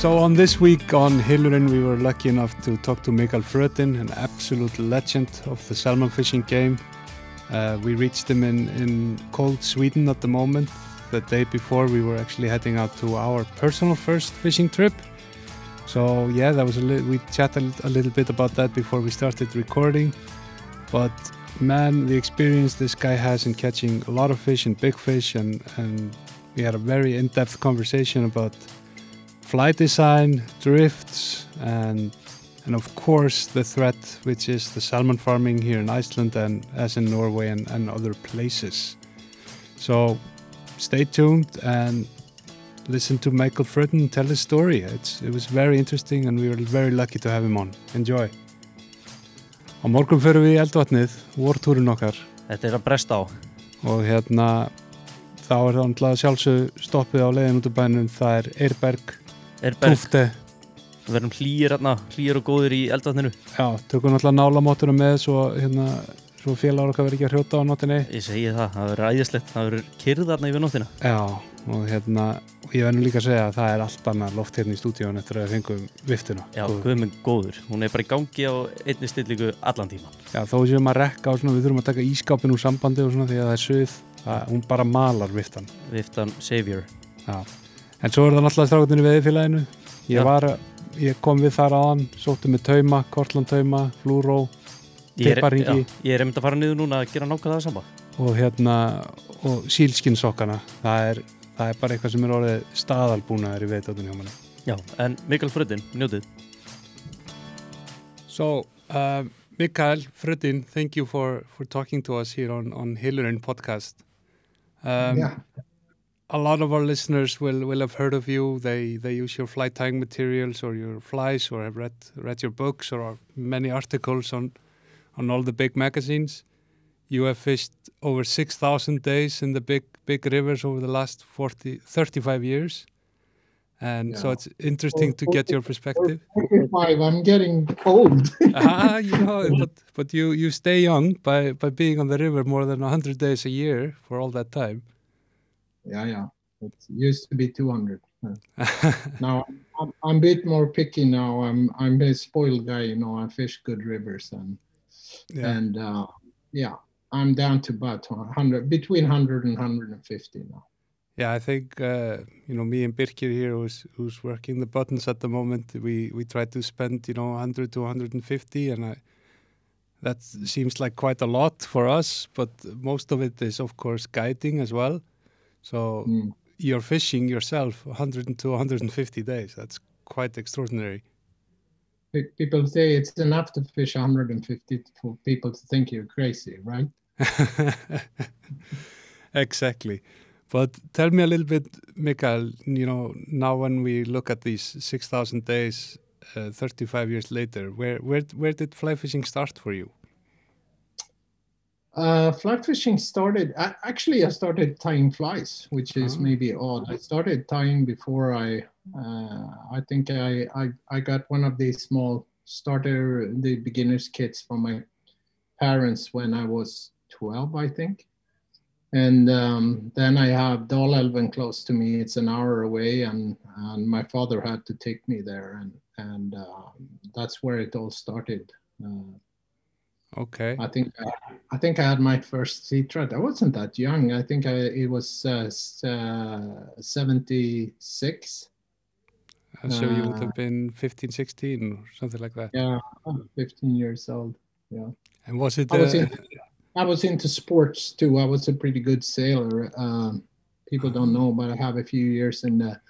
So on this week on Hillurin, we were lucky enough to talk to Mikael Frödin, an absolute legend of the salmon fishing game. Uh, we reached him in, in cold Sweden at the moment. The day before, we were actually heading out to our personal first fishing trip. So yeah, that was a li- we chatted a little bit about that before we started recording. But man, the experience this guy has in catching a lot of fish and big fish, and and we had a very in-depth conversation about fly design, drifts, and and of course the threat, which is the salmon farming here in Iceland and as in Norway and, and other places. So stay tuned and listen to Michael Frödin tell his story. It's, it was very interesting and we were very lucky to have him on. Enjoy. Á morgun förum við í eldvatnið, vortúrin okkar Þetta er að bresta á. og hérna þá er það náttúrulega sjálfsög stoppið á leiðin út af bænum, það er Eirberg, Er berg, Túfte, við verðum hlýir hérna, hlýir og góðir í eldvatninu. Já, tökum náttúrulega nálamótuna með svo, hérna, svo félagur okkar verið ekki að hrjóta á nótinni. Ég segi það, það verður æðislegt, það verður kyrð þarna yfir nóttina. Já, og hérna, og ég verður líka að segja að það er allt annað loft hérna í stúdíun eftir að við fengum viftuna. Já, Góð. guð minn góður. Hún er bara í gangi á einni stillingu allan tíman. Já, þó séum að rekka og svona, við þurfum að taka ískápin úr sambandi og svona því að það er suð, það, hún bara malar viftan. Viftan Savior. Já, en svo er það náttúrulega stráknir í veðifélaginu. Ég var, ég kom við þar aðan, sóttu með tauma, kortland tauma, flúró Ég er, Tipparingi. ég er einmitt að fara niður núna að gera nákvæmlega það sama. og hérna, og sílskinsokkana. Það er, það er bara eitthvað sem er orðið staðalbúnaður í veðdóttunni hjá manni. Já, en Mikael Fröðin, njótið. So, uh, Mikael Frödin, thank you for, for talking to us here on, on Hillurin podcast. Um, yeah. A lot of our listeners will, will have heard of you. They they use your fly tying materials or your flies or have read read your books or many articles on on all the big magazines. You have fished over 6,000 days in the big big rivers over the last 40, 35 years. And so it's interesting to get your perspective. 45, I'm getting old. ah, you know, but but you you stay young by by being on the river more than hundred days a year for all that time. yeah, yeah. It used to be 200. Uh, Now I'm, I'm a bit more picky now. I'm I'm a spoiled guy, you know. I fish good rivers and yeah, and uh, yeah, I'm down to about 100, between 100 and 150 now. yeah. I think uh, you know me and Birkir here, who's who's working the buttons at the moment. We we try to spend you know hundred to hundred and fifty, and I. That seems like quite a lot for us, but most of it is, of course, guiding as well. So Mm. you're fishing yourself 100 to 150 days. That's quite extraordinary. Pe- People say it's enough to fish 150 for people to think you're crazy, right? exactly. But tell me a little bit, Mikael, you know, now when we look at these 6,000 days, uh, 35 years later, where, where, where did fly fishing start for you? Uh, fly fishing started. I, actually, I started tying flies, which is Ah. maybe odd. I started tying before I. Uh, I think I, I, I got one of these small starter, the beginner's kits from my parents when I was 12, I think. And um, then I have Dalälven close to me. It's an hour away, and, and my father had to take me there, and and uh, that's where it all started. Uh, okay. I think I, I, think I had my first seat. I wasn't that young. I think I, it was uh, uh 76 and so you would have uh, been 15, 16 or something like that. Yeah, 15 years old. Yeah. And was it? I was, I was into sports too. I was a pretty good sailor. Um, people don't know, but I have a few years in the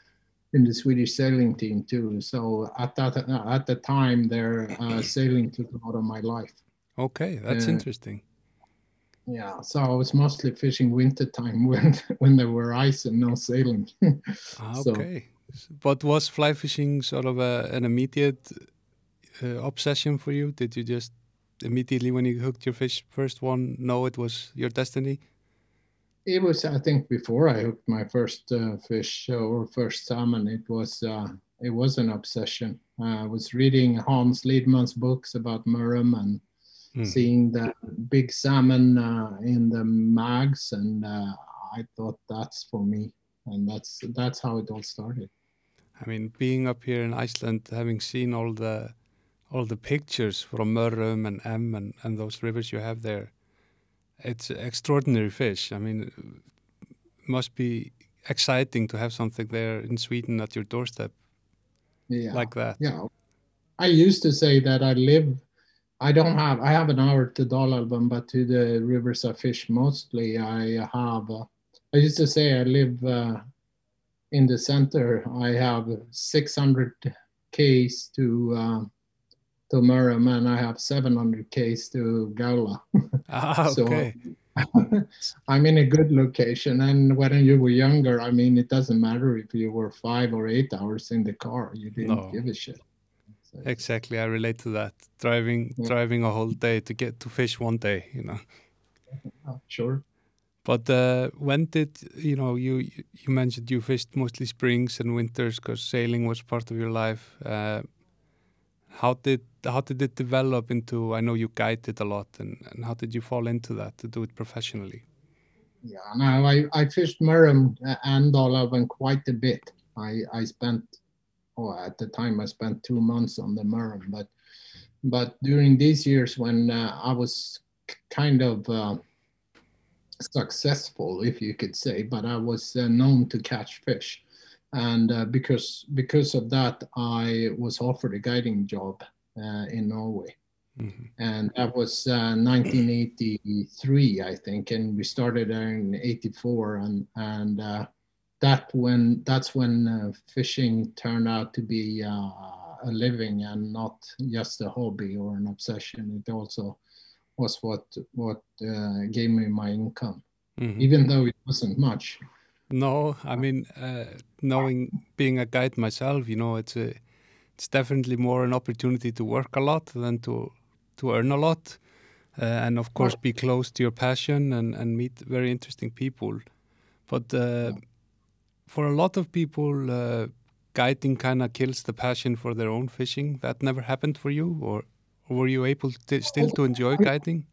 in the Swedish sailing team too. So at that at the time, there uh, sailing took a lot of my life. Okay, that's uh, interesting. Yeah, so I was mostly fishing winter time when when there were ice and no sailing. Ah, okay, so, but was fly fishing sort of a, an immediate uh, obsession for you? Did you just immediately when you hooked your fish first one know it was your destiny? it was, I think, before I hooked my first uh, fish or first salmon. It was uh, it was an obsession. Uh, I was reading Hans Lidman's books about Mörrum and Hmm. seeing the big salmon uh, in the mags, and uh, I thought that's for me. and that's that's how it all started. I mean, being up here in Iceland, having seen all the all the pictures from Mörrum and Em and, and those rivers you have there, it's extraordinary fish. I mean, must be exciting to have something there in Sweden at your doorstep Yeah, like that. yeah. I used to say that I live. I don't have. I have an hour to Dalälven, but to the rivers I fish mostly, I have. Uh, I used to say I live uh, in the center. I have 600 k's to uh, to Mörrum, and I have 700 k's to Gaula. Ah, So- okay. I'm in a good location. And when you were younger, I mean, it doesn't matter if you were five or eight hours in the car. You didn't No. give a shit. So, Exactly, I relate to that. Driving, Yeah. driving a whole day to get to fish one day, you know. oh, sure. But uh, when did you know you you mentioned you fished mostly springs and winters because sailing was part of your life. Uh, how did how did it develop into? I know you guided a lot, and, and how did you fall into that to do it professionally? Yeah, no, I, I fished Mörrum and Dalälven quite a bit. I, I spent, oh, at the time I spent two months on the Mörrum, but but during these years when uh, I was kind of uh, successful, if you could say, but I was uh, known to catch fish, and uh, because because of that, I was offered a guiding job uh, in Norway. Mhm. and that was uh, 1983 i think and we started there in 84 and and uh, that when that's when uh, fishing turned out to be uh, a living and not just a hobby or an obsession. It also was what what uh, gave me my income Mhm. even though it wasn't much No, I mean, uh, knowing being a guide myself, you know, it's a, it's definitely more an opportunity to work a lot than to to earn a lot, uh, and of course be close to your passion and and meet very interesting people. But uh, for a lot of people, uh, guiding kind of kills the passion for their own fishing. That never happened for you, or were you able to still to enjoy guiding?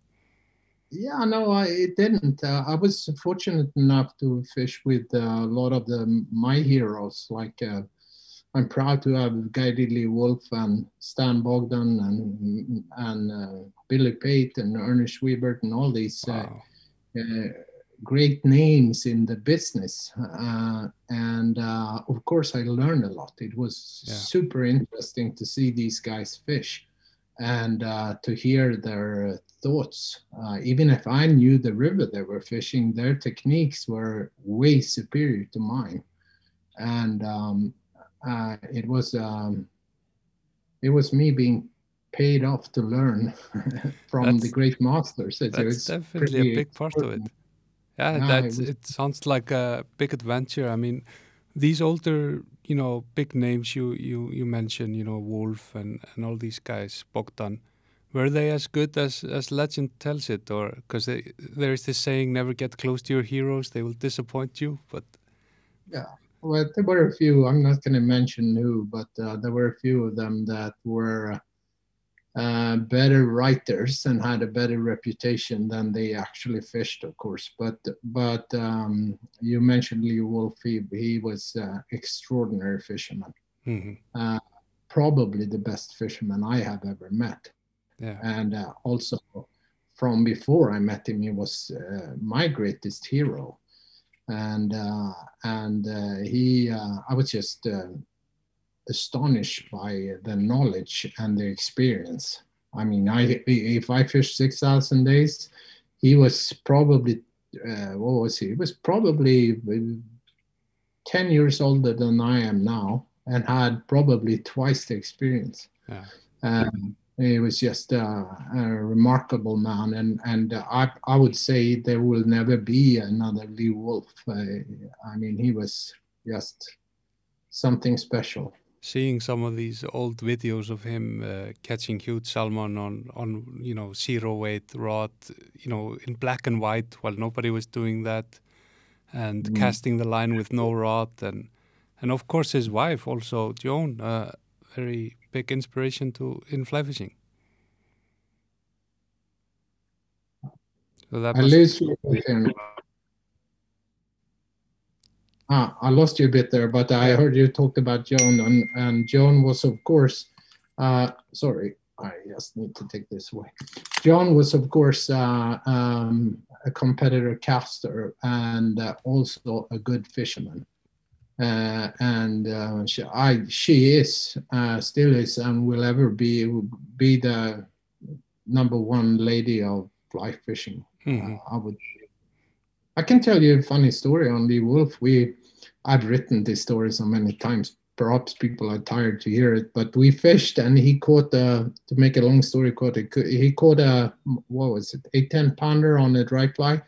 Yeah, no, I, it didn't. Uh, I was fortunate enough to fish with uh, a lot of the my heroes. Like uh, I'm proud to have guided Lee Wulff and Stan Bogdan and and uh, Billy Pate and Ernest Schwiebert and all these uh, Wow. uh, great names in the business. Uh, and uh, of course, I learned a lot. It was Yeah. super interesting to see these guys fish and uh, to hear their thoughts. Uh, even if I knew the river they were fishing, their techniques were way superior to mine. And um, uh, it was um, it was me being paid off to learn from the great masters. It- That's definitely a big part of it. Yeah, Yeah, it was- it sounds like a big adventure. I mean, these older, you know, big names you you you mentioned, you know, Wulff and and all these guys, Bogdan, were they as good as as legend tells it, or because there is this saying, never get close to your heroes, they will disappoint you. But yeah, Well, there were a few. I'm not going to mention who, but uh, there were a few of them that were uh, better writers and had a better reputation than they actually fished, of course. But but um, you mentioned Lee Wulff. He, he was uh, extraordinary fisherman. mhm, Probably the best fisherman I have ever met. yeah, And uh, also from before I met him, he was uh, my greatest hero. And uh, and uh, he, uh, I was just uh, astonished by the knowledge and the experience. I mean, I if I fished six thousand days, he was probably uh, what was he? He was probably ten years older than I am now, and had probably twice the experience. yeah. Um, he was just uh, a remarkable man, and and uh, I I would say there will never be another Lee Wulff. Uh, I mean, he was just something special. Seeing some of these old videos of him uh, catching huge salmon on on you know zero weight rod, you know, in black and white, while nobody was doing that, and Mm. casting the line with no rod, and and of course his wife also Joan, uh, very big inspiration to in fly fishing. So that I must, lose you with him. Ah, I lost you a bit there, but I heard you talked about Joan, and, and Joan was, of course, uh, sorry, I just need to take this away. Joan was, of course, uh, um, a competitor caster and uh, also a good fisherman. Uh, and uh, she, I, she is, uh, still is, and will ever be, be the number one lady of fly fishing. Mhm. Uh, I would. I can tell you a funny story on Lee Wulff. We, I've written this story so many times. Perhaps people are tired to hear it, but we fished and he caught a. To make a long story short, he caught a what was it, a ten pounder on a dry fly,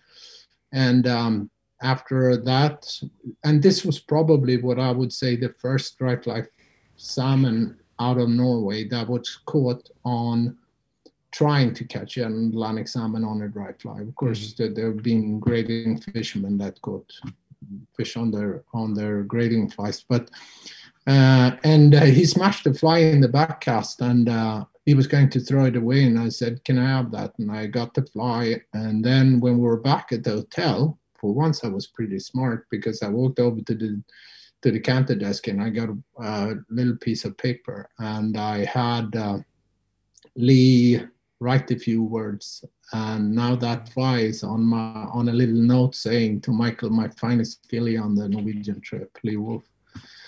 and um, after that, and this was probably what I would say the first dry fly salmon out of Norway that was caught on trying to catch an Atlantic salmon on a dry fly. Of course, there there have been grading fishermen that caught fish on their on their grading flies, but uh, and uh, he smashed the fly in the back cast and uh, he was going to throw it away. And I said, "Can I have that?" And I got the fly. And then when we were back at the hotel, for once I was pretty smart because I walked over to the to the counter desk and I got a, a little piece of paper and I had uh, Lee write a few words. And now that fly is on my on a little note saying to Michael, my finest filly on the Norwegian trip, Lee Wulff.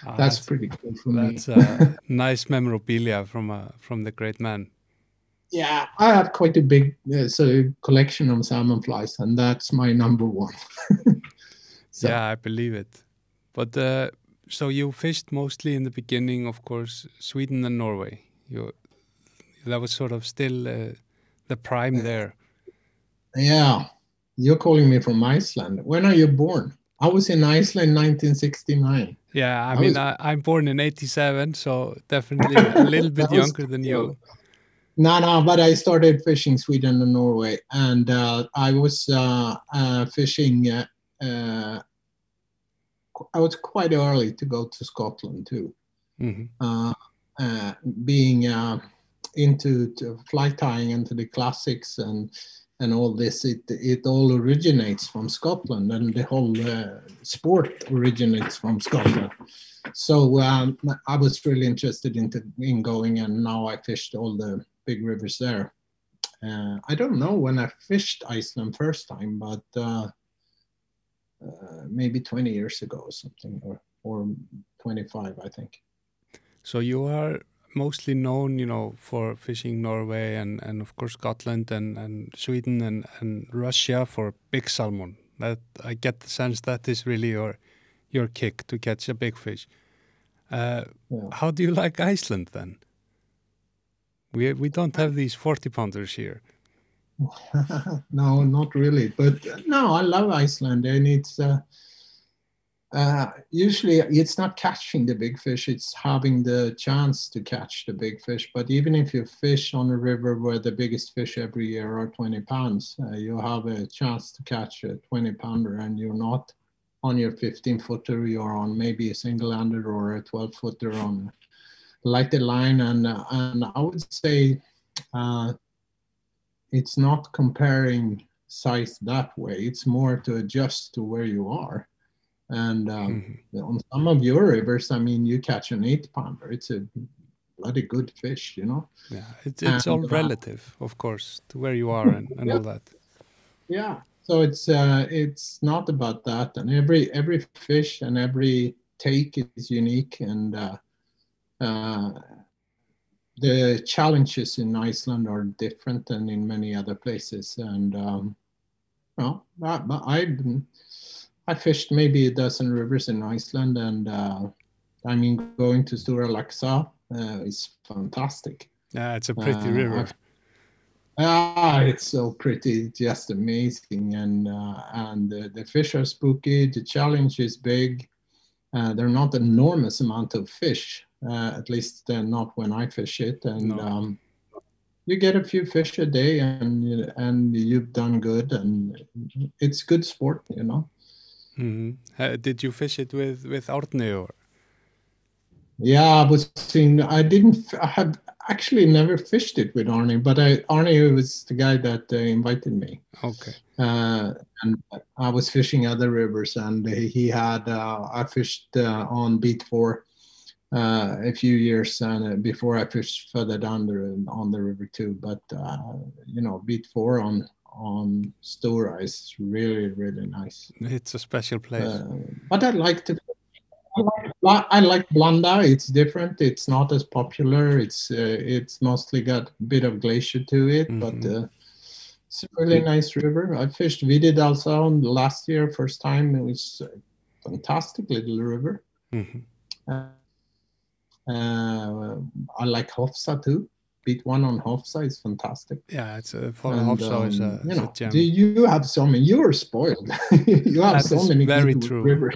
Ah, That's pretty cool for me. that's uh, nice memorabilia from uh, from the great man. Yeah, I have quite a big uh, so collection of salmon flies, and that's my number one. So- Yeah, I believe it. But uh, so you fished mostly in the beginning, of course, Sweden and Norway. You that was sort of still uh, the prime there. Yeah, you're calling me from Iceland. When are you born? I was in Iceland 1969. Yeah, I I mean, was- I, I'm born in '87, so definitely a little bit was younger than you. No, no, but I started fishing Sweden and Norway, and uh, I was uh, uh, fishing. Uh, uh, I was quite early to go to Scotland too. hmm uh, uh, being uh, into to fly tying into the classics and and all this, it it all originates from Scotland, and the whole uh, sport originates from Scotland. So um, I was really interested into in going, and now I fished all the big rivers there. Uh, I don't know when I fished Iceland first time, but uh, uh, maybe 20 years ago or something, or or 25, I think. So you are mostly known, you know, for fishing Norway and, and of course Scotland and, and Sweden and, and Russia for big salmon. That I get the sense that is really your your kick to catch a big fish. Uh, Yeah. How do you like Iceland then? We we don't have these forty pounders here. no, not really. But uh, no, I love Iceland, and it's uh, uh, usually it's not catching the big fish; it's having the chance to catch the big fish. But even if you fish on a river where the biggest fish every year are 20 pounds, uh, you have a chance to catch a 20 pounder, and you're not on your 15 footer. You're on maybe a single handed or a 12 footer on lighted line, and uh, and I would say. Uh, it's not comparing size that way. It's more to adjust to where you are. And um, Mhm. on some of your rivers, I mean, you catch an eight pounder. It's a bloody good fish, you know. Yeah, it's it's all And, uh, relative, of course, to where you are and, and all that. Yeah. So it's uh, it's not about that. And every every fish and every take is unique. And uh, uh, the challenges in Iceland are different than in many other places. And um, well, but I I fished maybe a dozen rivers in Iceland, and uh, I mean going to Stóra Laxá uh, is fantastic. Yeah, it's a pretty Uh, river. I've- Ah, it's so pretty, just amazing, and uh, and the, the fish are spooky. The challenge is big. Uh, they're not enormous amount of fish, uh, at least uh, not when I fish it, and No. um, you get a few fish a day, and and you've done good, and it's good sport, you know. Hmm Uh, did you fish it with with Árni or? Yeah, I was seeing. I didn't. I had actually never fished it with Arnie, but I, Arnie was the guy that uh, invited me. Okay. Uh, and I was fishing other rivers, and he had. Uh, I fished uh, on Beat Four uh, a few years and uh, before I fished further down the on the river too. But you know, Beat Four on on Stora is really really nice. It's a special place. but I like to I like Blanda. It's different. It's not as popular. It's uh, it's mostly got a bit of glacier to it, mm-hmm. but uh, it's a really nice river. I fished Víðidalsá last year, first time. It was a fantastic little river. Mm-hmm. Uh, uh I like Hofsá too. Beat one on Hofsá is fantastic. Yeah, it's a Hofsá um, is a, you know, a you have so many. You are spoiled. you have that so many very true. rivers.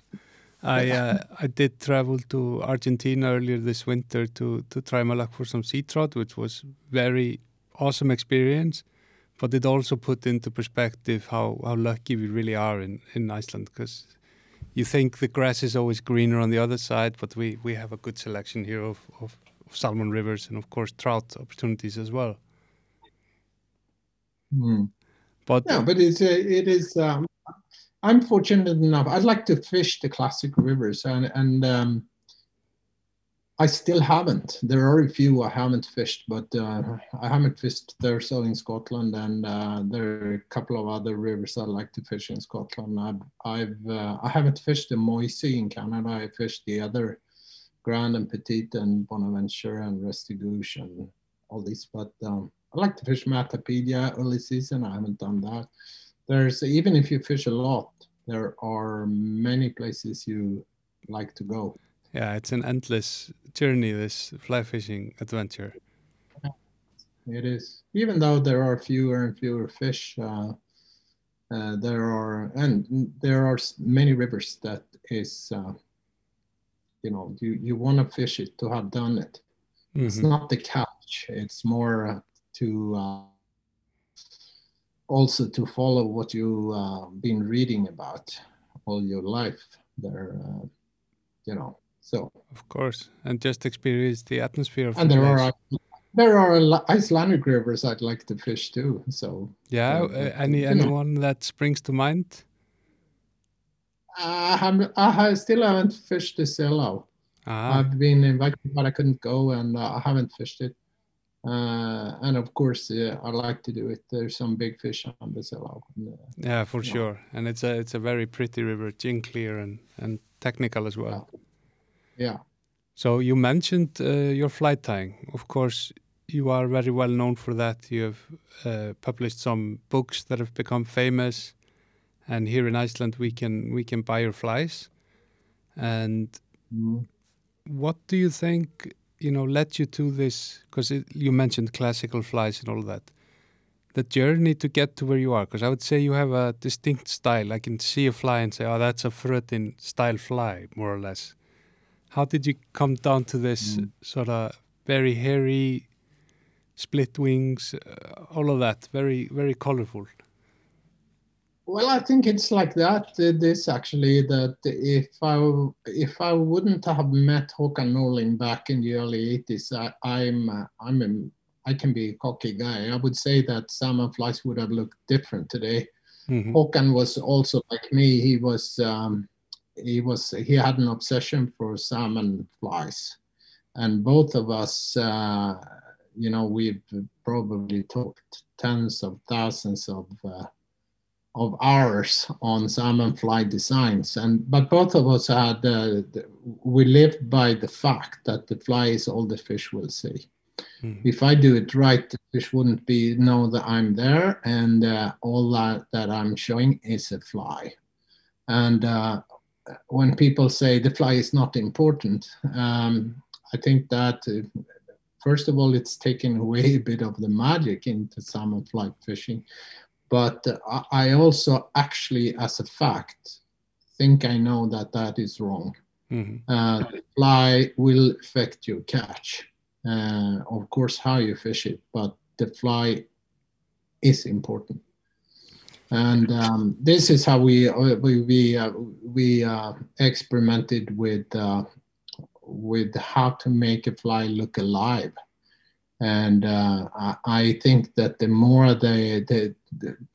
I uh, I did travel to Argentina earlier this winter to to try my luck for some sea trout, which was very awesome experience. But it also put into perspective how, how lucky we really are in, in Iceland because you think the grass is always greener on the other side, but we, we have a good selection here of, of salmon rivers and of course trout opportunities as well. Mm. But yeah, but it's a, it is um, I'm fortunate enough. I'd like to fish the classic rivers, and and um, I still haven't. There are a few I haven't fished, but uh, I haven't fished Thurso in Scotland, and uh, there are a couple of other rivers I'd like to fish in Scotland. I've, I've uh, I haven't fished the Moisie in Canada. I fished the other Grand and Petite and Bonaventure and Restigouche and all this. but um, I like to fish Matapedia early season. I haven't done that there's even if you fish a lot, there are many places you like to go. Yeah, it's an endless journey. This fly fishing adventure. It is, even though there are fewer and fewer fish. Uh, uh, there are and there are many rivers that is, uh, you know, you you want to fish it to have done it. Mm -hmm. It's mm-hmm. not the catch; it's more uh, to uh, also to follow what you've uh, been reading about all your life there uh, you know so of course and just experience the atmosphere of and the there place. are there are Icelandic rivers I'd like to fish too so yeah uh, any anyone know. that springs to mind I have I still haven't fished the Selá. Ah. I've been invited but I couldn't go and uh, I haven't fished it uh, and of course, yeah, I like to do it. There's some big fish on the Selá. Uh, yeah, for sure. And it's a it's a very pretty river, gin clear and and technical as well. Yeah. yeah. So you mentioned uh, your fly tying. Of course, you are very well known for that. You have uh, published some books that have become famous, and here in Iceland we can we can buy your flies. And mm. what do you think? you know led you to this because you mentioned classical flies and all that the journey to get to where you are because i would say you have a distinct style i can see a fly and say oh that's a Frödin style fly more or less how did you come down to this mm. sort of very hairy split wings uh, all of that very very colorful well, I think it's like that. This actually that if I if I wouldn't have met Håkan Norling back in the early '80s, I, am I'm, I'm a, I can be a cocky guy. I would say that salmon flies would have looked different today. Mm-hmm. Håkan was also like me. He was um, he was he had an obsession for salmon flies, and both of us, uh, you know, we've probably talked tens of thousands of. Uh, of ours on salmon fly designs. And but both of us had uh, we lived by the fact that the fly is all the fish will see. Mm. if i do it right the fish wouldn't be know that i'm there and uh, all that that i'm showing is a fly. And uh, when people say the fly is not important um, i think that uh, first of all it's taken away a bit of the magic into salmon fly fishing but I also actually, as a fact, think I know that that is wrong. Mm-hmm. Uh, fly will affect your catch. Uh, of course, how you fish it, but the fly is important. And um, this is how we uh, we we uh, we uh, experimented with uh, with how to make a fly look alive and uh, I think that the more they the,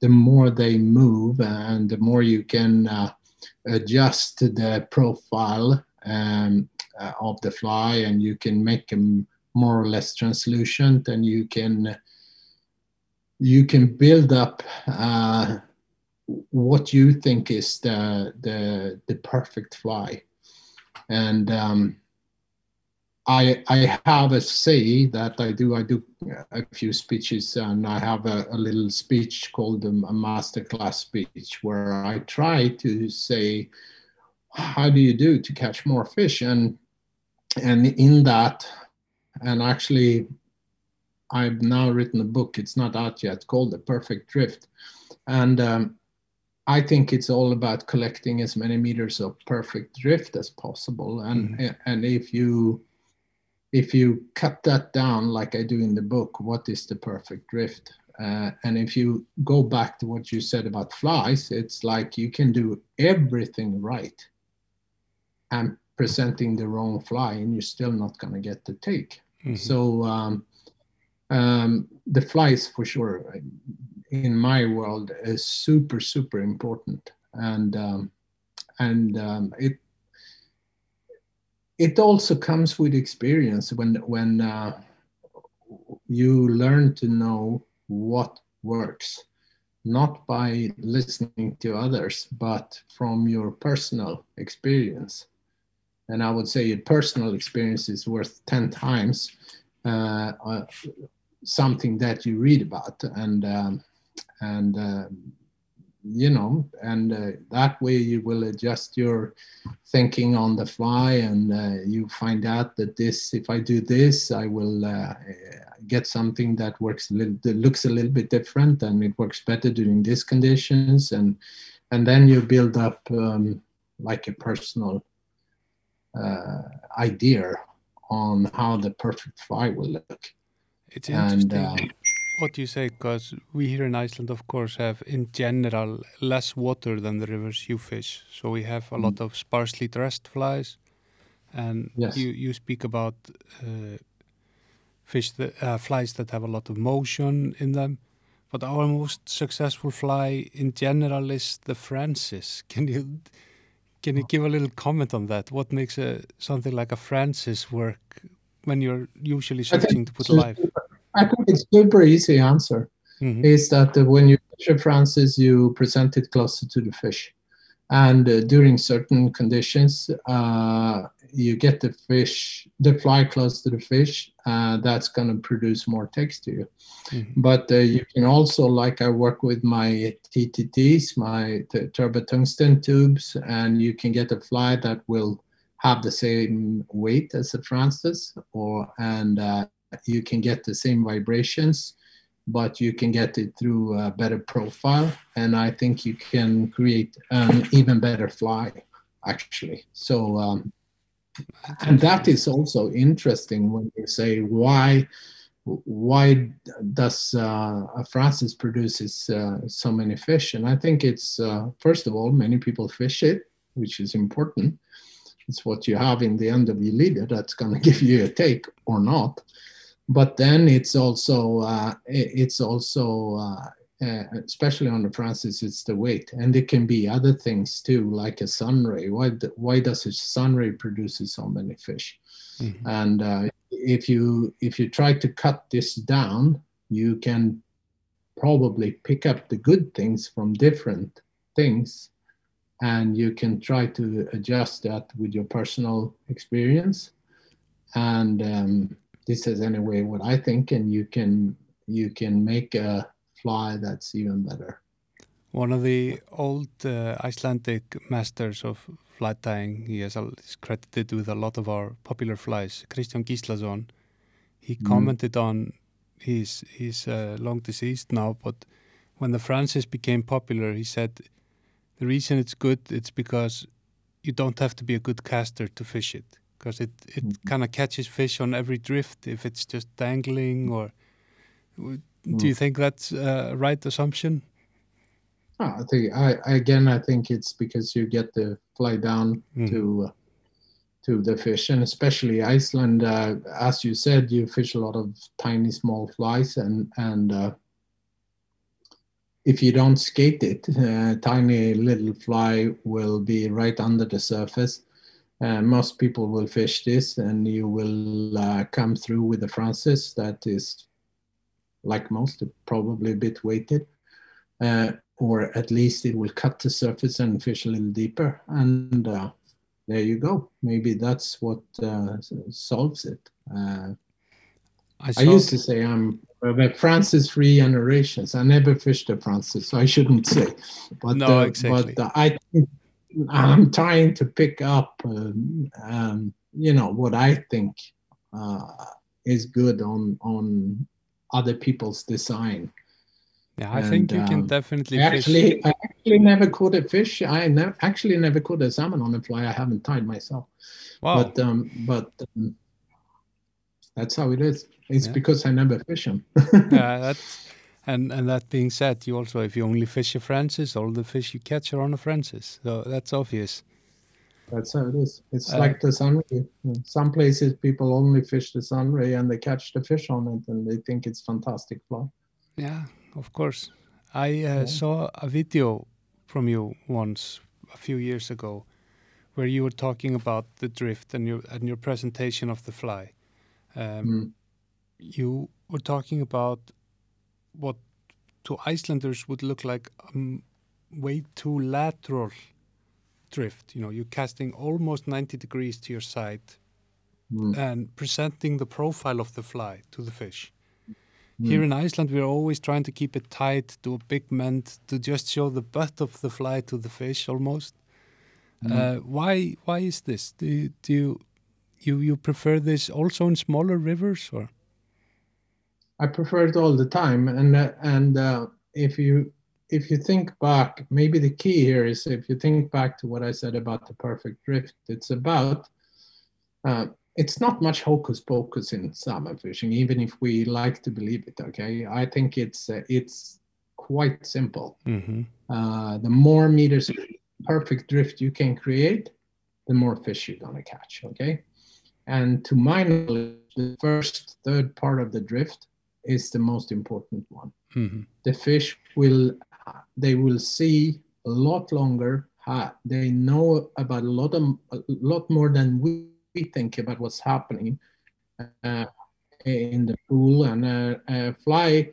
the more they move and the more you can uh, adjust the profile um, uh, of the fly and you can make them more or less translucent and you can you can build up uh, what you think is the the the perfect fly. And um, I, I have a say that I do. I do a few speeches, and I have a, a little speech called a masterclass speech where I try to say, "How do you do to catch more fish?" and and in that, and actually, I've now written a book. It's not out yet, called "The Perfect Drift," and um, I think it's all about collecting as many meters of perfect drift as possible. And mm-hmm. and if you if you cut that down like I do in the book, what is the perfect drift? Uh, and if you go back to what you said about flies, it's like you can do everything right and presenting the wrong fly, and you're still not going to get the take. Mm-hmm. So um, um, the flies, for sure, in my world, is super super important, and um, and um, it it also comes with experience when when uh, you learn to know what works not by listening to others but from your personal experience. And i would say your personal experience is worth 10 times uh, uh, something that you read about and um, and uh, you know, and uh, that way you will adjust your thinking on the fly, and uh, you find out that this, if I do this, I will uh, get something that works, a little, that looks a little bit different, and it works better during these conditions, and and then you build up um, like a personal uh, idea on how the perfect fly will look. It's interesting. And, uh, do you say because we here in Iceland, of course, have in general less water than the rivers you fish. So we have a mm. lot of sparsely dressed flies, and yes. you you speak about uh, fish that uh, flies that have a lot of motion in them. But our most successful fly in general is the Francis. Can you can you give a little comment on that? What makes a something like a Francis work when you're usually searching to put live? I think it's super easy answer. Mm-hmm. Is that uh, when you fish a Francis, you present it closer to the fish, and uh, during certain conditions, uh, you get the fish, the fly close to the fish. Uh, that's going to produce more text to you. Mm-hmm. But uh, you can also, like I work with my TTTs, my t- turbo tungsten tubes, and you can get a fly that will have the same weight as a Francis, or and uh, you can get the same vibrations, but you can get it through a better profile. And I think you can create an even better fly, actually. So, um, and that is also interesting when you say why why does uh, Francis produces uh, so many fish? And I think it's uh, first of all, many people fish it, which is important. It's what you have in the end of your leader that's going to give you a take or not but then it's also uh, it's also uh, uh, especially on the Francis, it's the weight, and it can be other things too, like a sunray. Why why does a sunray produce so many fish? Mm-hmm. And uh, if you if you try to cut this down, you can probably pick up the good things from different things, and you can try to adjust that with your personal experience, and um, this is anyway what I think, and you can you can make a fly that's even better. One of the old uh, Icelandic masters of fly tying, he is credited with a lot of our popular flies. Christian Gíslason, he mm. commented on he's he's uh, long deceased now, but when the Francis became popular, he said the reason it's good it's because you don't have to be a good caster to fish it because it, it mm. kind of catches fish on every drift if it's just dangling or do you mm. think that's a right assumption i think i again i think it's because you get the fly down mm. to uh, to the fish, and especially Iceland. Uh, as you said, you fish a lot of tiny, small flies, and and uh, if you don't skate it, a tiny little fly will be right under the surface. Uh, most people will fish this, and you will uh, come through with the Francis that is, like most, probably a bit weighted, uh, or at least it will cut the surface and fish a little deeper. And uh, there you go. Maybe that's what uh, solves it. Uh, I, I, used to say I'm the Francis free generations. I never fished a Francis, so I shouldn't say. But, no, exactly. But I, I'm trying to pick up, um, um, you know, what I think uh, is good on on other people's design. Yeah, I and, think you can um, definitely. Actually, fish. I actually never caught a fish. I never actually never caught a salmon on a fly. I haven't tied myself. Wow. But um, but um, that's how it is. It's yeah. because I never fish them. yeah, that's and and that being said, you also if you only fish a Francis, all the fish you catch are on a Francis. So that's obvious. That's how it is. It's uh, like the sunray. Some places people only fish the sunray and they catch the fish on it and they think it's fantastic fly. Yeah, of course. I uh, yeah. saw a video from you once a few years ago where you were talking about the drift and your and your presentation of the fly. Um, mm. You were talking about what to Icelanders would look like um, way too lateral drift. You know, you're casting almost 90 degrees to your side mm. and presenting the profile of the fly to the fish. Mm. Here in Iceland, we're always trying to keep it tight to a big mend to just show the butt of the fly to the fish almost. Mm. Uh, why? Why is this? Do do you you you prefer this also in smaller rivers or? I prefer it all the time, and uh, and uh, if you if you think back, maybe the key here is if you think back to what I said about the perfect drift, it's about uh, it's not much hocus pocus in salmon fishing, even if we like to believe it. Okay, I think it's uh, it's quite simple. Mm-hmm. Uh, the more meters perfect drift you can create, the more fish you're gonna catch. Okay, and to my knowledge, the first third part of the drift is the most important one. Mm-hmm. The fish will they will see a lot longer. They know about a lot of a lot more than we, we think about what's happening uh, in the pool. And a, a fly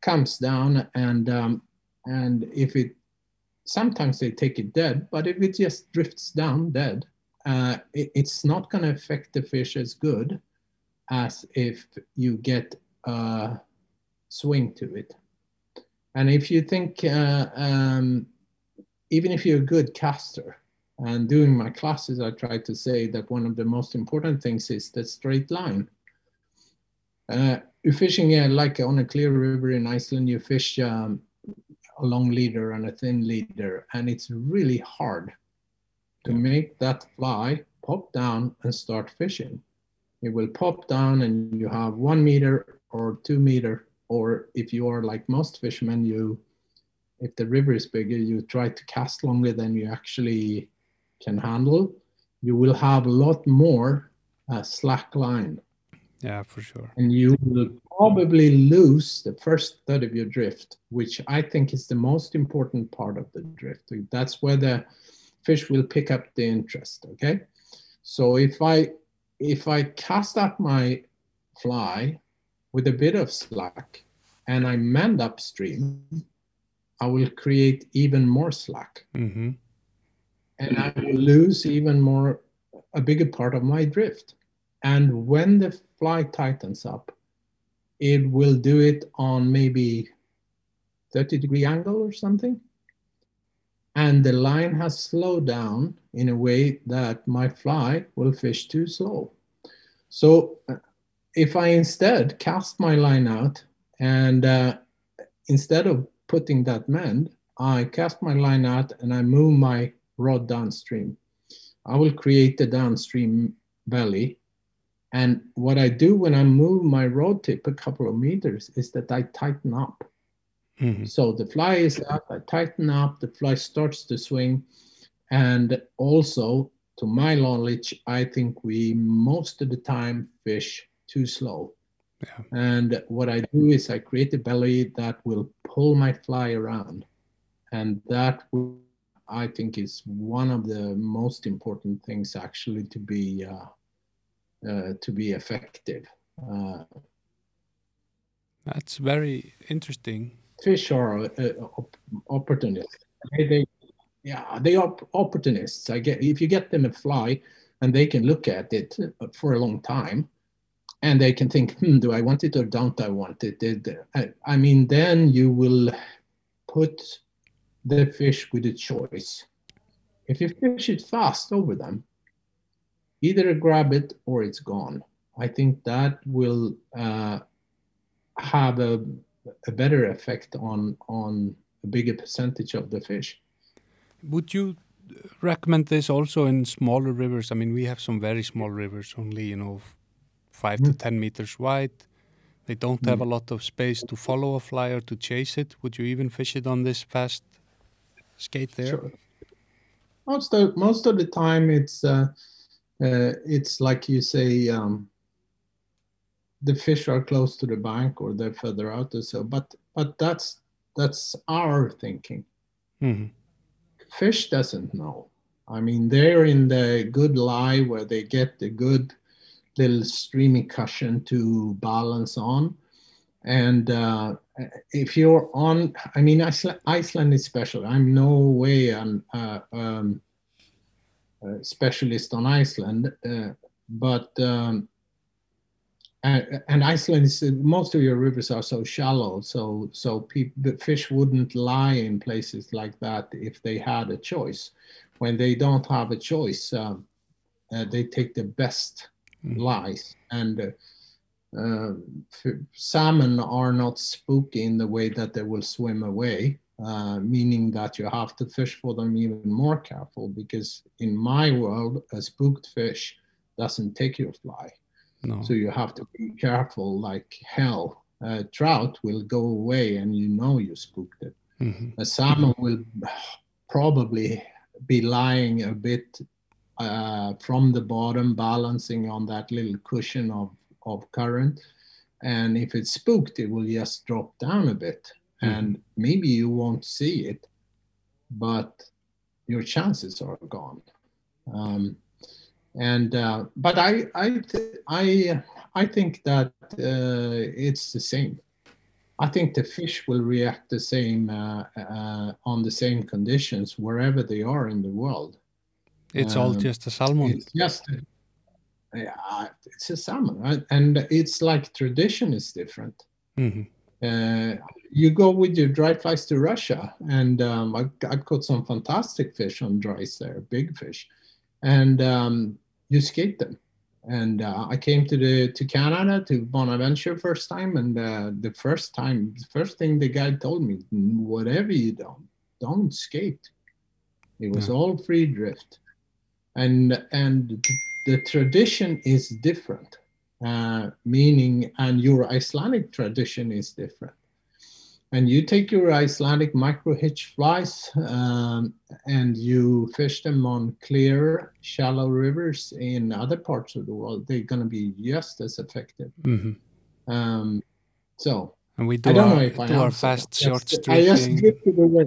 comes down, and um, and if it sometimes they take it dead, but if it just drifts down dead, uh, it, it's not going to affect the fish as good as if you get uh, swing to it. And if you think, uh, um, even if you're a good caster, and doing my classes, I try to say that one of the most important things is the straight line. Uh, you're fishing uh, like on a clear river in Iceland, you fish um, a long leader and a thin leader, and it's really hard to make that fly pop down and start fishing. It will pop down and you have one meter or two meter, or if you are like most fishermen, you, if the river is bigger, you try to cast longer than you actually can handle. You will have a lot more uh, slack line. Yeah, for sure. And you will probably lose the first third of your drift, which I think is the most important part of the drift. That's where the fish will pick up the interest. Okay, so if I if I cast up my fly with a bit of slack and I mend upstream, I will create even more slack. Mm-hmm. And I will lose even more, a bigger part of my drift. And when the fly tightens up, it will do it on maybe 30 degree angle or something. And the line has slowed down in a way that my fly will fish too slow. So uh, if I instead cast my line out and uh, instead of putting that mend, I cast my line out and I move my rod downstream. I will create the downstream belly. And what I do when I move my rod tip a couple of meters is that I tighten up. Mm-hmm. So the fly is up, I tighten up, the fly starts to swing. And also to my knowledge, I think we most of the time fish too slow. Yeah. And what I do is I create a belly that will pull my fly around. And that will, I think is one of the most important things actually to be uh, uh, to be effective. Uh, That's very interesting. fish are uh, op- opportunists. They, they, yeah, they are opportunists. I get if you get them a fly, and they can look at it for a long time, and they can think, hmm, do I want it or don't I want it? I mean, then you will put the fish with a choice. If you fish it fast over them, either grab it or it's gone. I think that will uh, have a, a better effect on on a bigger percentage of the fish. Would you recommend this also in smaller rivers? I mean, we have some very small rivers, only you know, f- five to Mm. ten meters wide. They don't have a lot of space to follow a fly or to chase it. Would you even fish it on this fast skate there? Sure. Most of most of the time, it's uh, uh, it's like you say, um, the fish are close to the bank or they're further out or so. But but that's that's our thinking. hmm Fish doesn't know. I mean, they're in the good lie where they get the good little streamy cushion to balance on. And uh, if you're on, I mean, Iceland, Iceland is special. I'm no way an uh, um, a specialist on Iceland, uh, but um, and, and Iceland is most of your rivers are so shallow, so so peop the fish wouldn't lie in places like that if they had a choice. When they don't have a choice, um, uh, they take the best. Lies and. Uh, uh, salmon are not spooky in the way that they will swim away, uh, meaning that you have to fish for them even more careful because in my world, a spooked fish doesn't take your fly. No. So you have to be careful like hell. A trout will go away and you know you spooked it. hmm A salmon will probably be lying a bit uh, from the bottom, balancing on that little cushion of, of current. And if it's spooked, it will just drop down a bit. And maybe you won't see it, but your chances are gone. Um, and uh, but I I th- I I think that uh, it's the same. I think the fish will react the same uh, uh, on the same conditions wherever they are in the world. It's all Um, just a salmon. It's just, yeah, it's a salmon, right? and it's like tradition is different. hmm Uh, you go with your dry flies to Russia, and um, I, I caught some fantastic fish on dries there, big fish, and um, you skate them. And uh, I came to the to Canada to Bonaventure first time, and uh, the first time, the first thing the guy told me, whatever you don't, don't skate. It was Yeah. all free drift, and and the tradition is different uh, meaning, and your Icelandic tradition is different. And you take your Icelandic micro hitch flies um, and you fish them on clear, shallow rivers in other parts of the world, they're going to be just as effective. hmm Um, so And we do I don't our, know if I do our fast that. short That's- I just stripping. drifted away.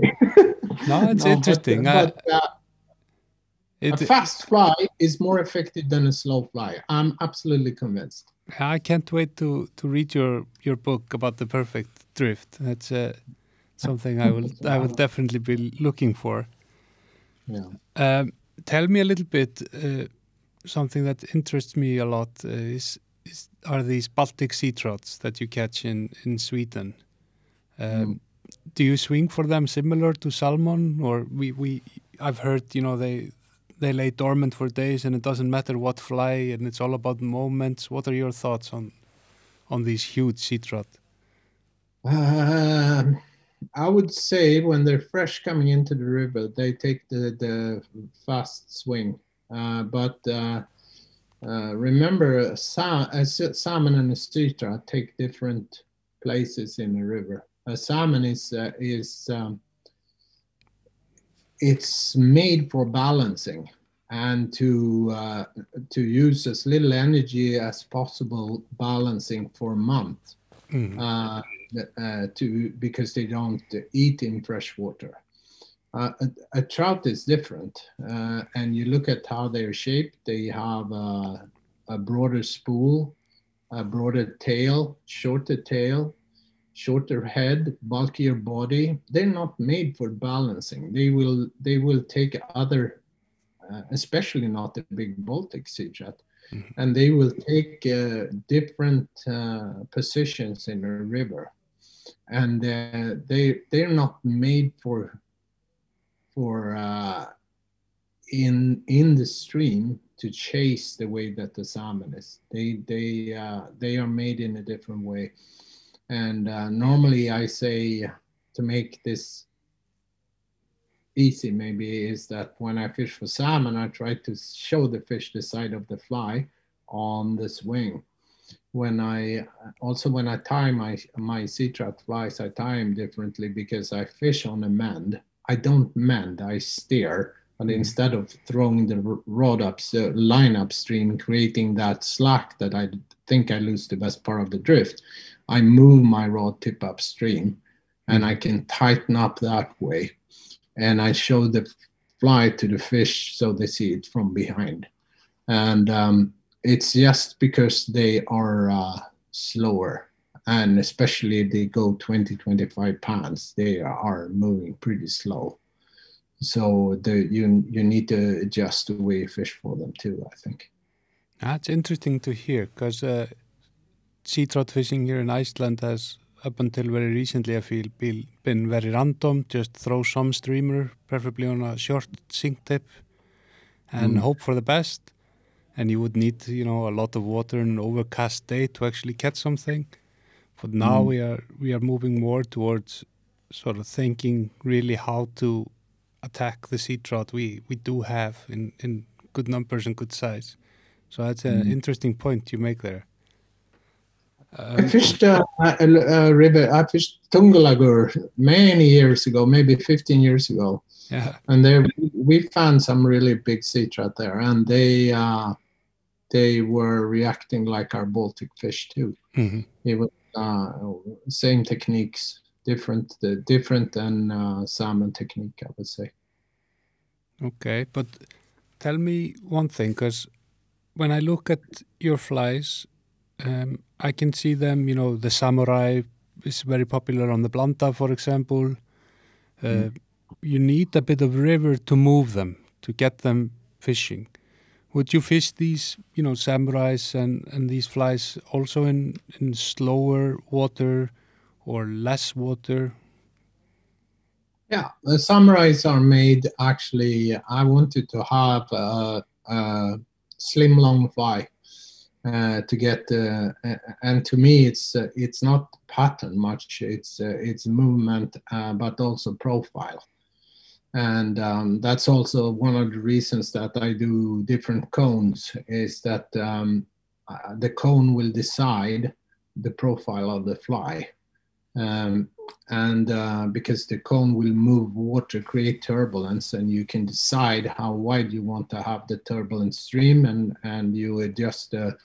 No, it's but- interesting. I- But, uh, a fast fly is more effective than a slow fly. I'm absolutely convinced. I can't wait to to read your your book about the perfect drift. That's uh, something I will I will definitely be looking for. Yeah. Um, tell me a little bit. Uh, something that interests me a lot uh, is, is are these Baltic sea trouts that you catch in in Sweden. Um, Mm. Do you swing for them similar to salmon, or we we I've heard you know they they lay dormant for days and it doesn't matter what fly and it's all about moments. What are your thoughts on on these huge sea trout? Um, I would say when they're fresh coming into the river, they take the, the fast swing. Uh, but uh, uh, remember, sa- a salmon and a trout take different places in the river. A salmon is uh, is um, it's made for balancing. and to uh, to use as little energy as possible balancing for a month Mhm. uh, uh, to because they don't eat in fresh water. Uh, a, a trout is different, uh, and you look at how they're shaped. They have a, a broader spool, a broader tail, shorter tail, shorter head, bulkier body. They're not made for balancing. They will they will take other, uh, especially not the big Baltic sea trout, Mhm. and they will take uh, different uh, positions in a river, and uh, they they're not made for for uh, in in the stream to chase the way that the salmon is. They they uh, they are made in a different way, and uh, normally I say to make this easy maybe is that when I fish for salmon, I try to show the fish the side of the fly on the swing. When I also when I tie my my sea trout flies, I tie them differently because I fish on a mend. I don't mend, I steer. But Mhm. instead of throwing the rod up, so line upstream, creating that slack that I think I lose the best part of the drift, I move my rod tip upstream and I can tighten up that way. And I show the fly to the fish so they see it from behind. And um, it's just because they are uh, slower. And especially if they go 20, 25 pounds, they are moving pretty slow. So the, you, you need to adjust the way you fish for them too, I think. That's interesting to hear because uh, sea trout fishing here in Iceland has, up until very recently, I feel, been, been very random. Just throw some streamer, preferably on a short sink tip, and Mm. hope for the best. And you would need, you know, a lot of water and an overcast day to actually catch something. But now Mm. we are we are moving more towards sort of thinking really how to attack the sea trout we we do have in in good numbers and good size. So that's an Mm. interesting point you make there. I Um, fished uh, a, a river. I fished Tungulækur many years ago, maybe 15 years ago, yeah, and there we found some really big sea trout there, and they uh, they were reacting like our Baltic fish too. mhm. It was uh, same techniques, different uh, different than uh, salmon technique, I would say. okay. But tell me one thing, because when I look at your flies, um, I can see them. You know, the samurai is very popular on the Blanda, for example. Uh, Mm. You need a bit of river to move them to get them fishing. Would you fish these, you know, samurais and, and these flies also in, in slower water or less water? Yeah, the samurais are made actually. I wanted to have a, a slim, long fly uh, to get, uh, and to me, it's uh, it's not pattern much. It's uh, it's movement, uh, but also profile, and um, that's also one of the reasons that I do different cones. Is that um, the cone will decide the profile of the fly. Um, and uh, because the cone will move water, create turbulence, and you can decide how wide you want to have the turbulent stream, and and you adjust the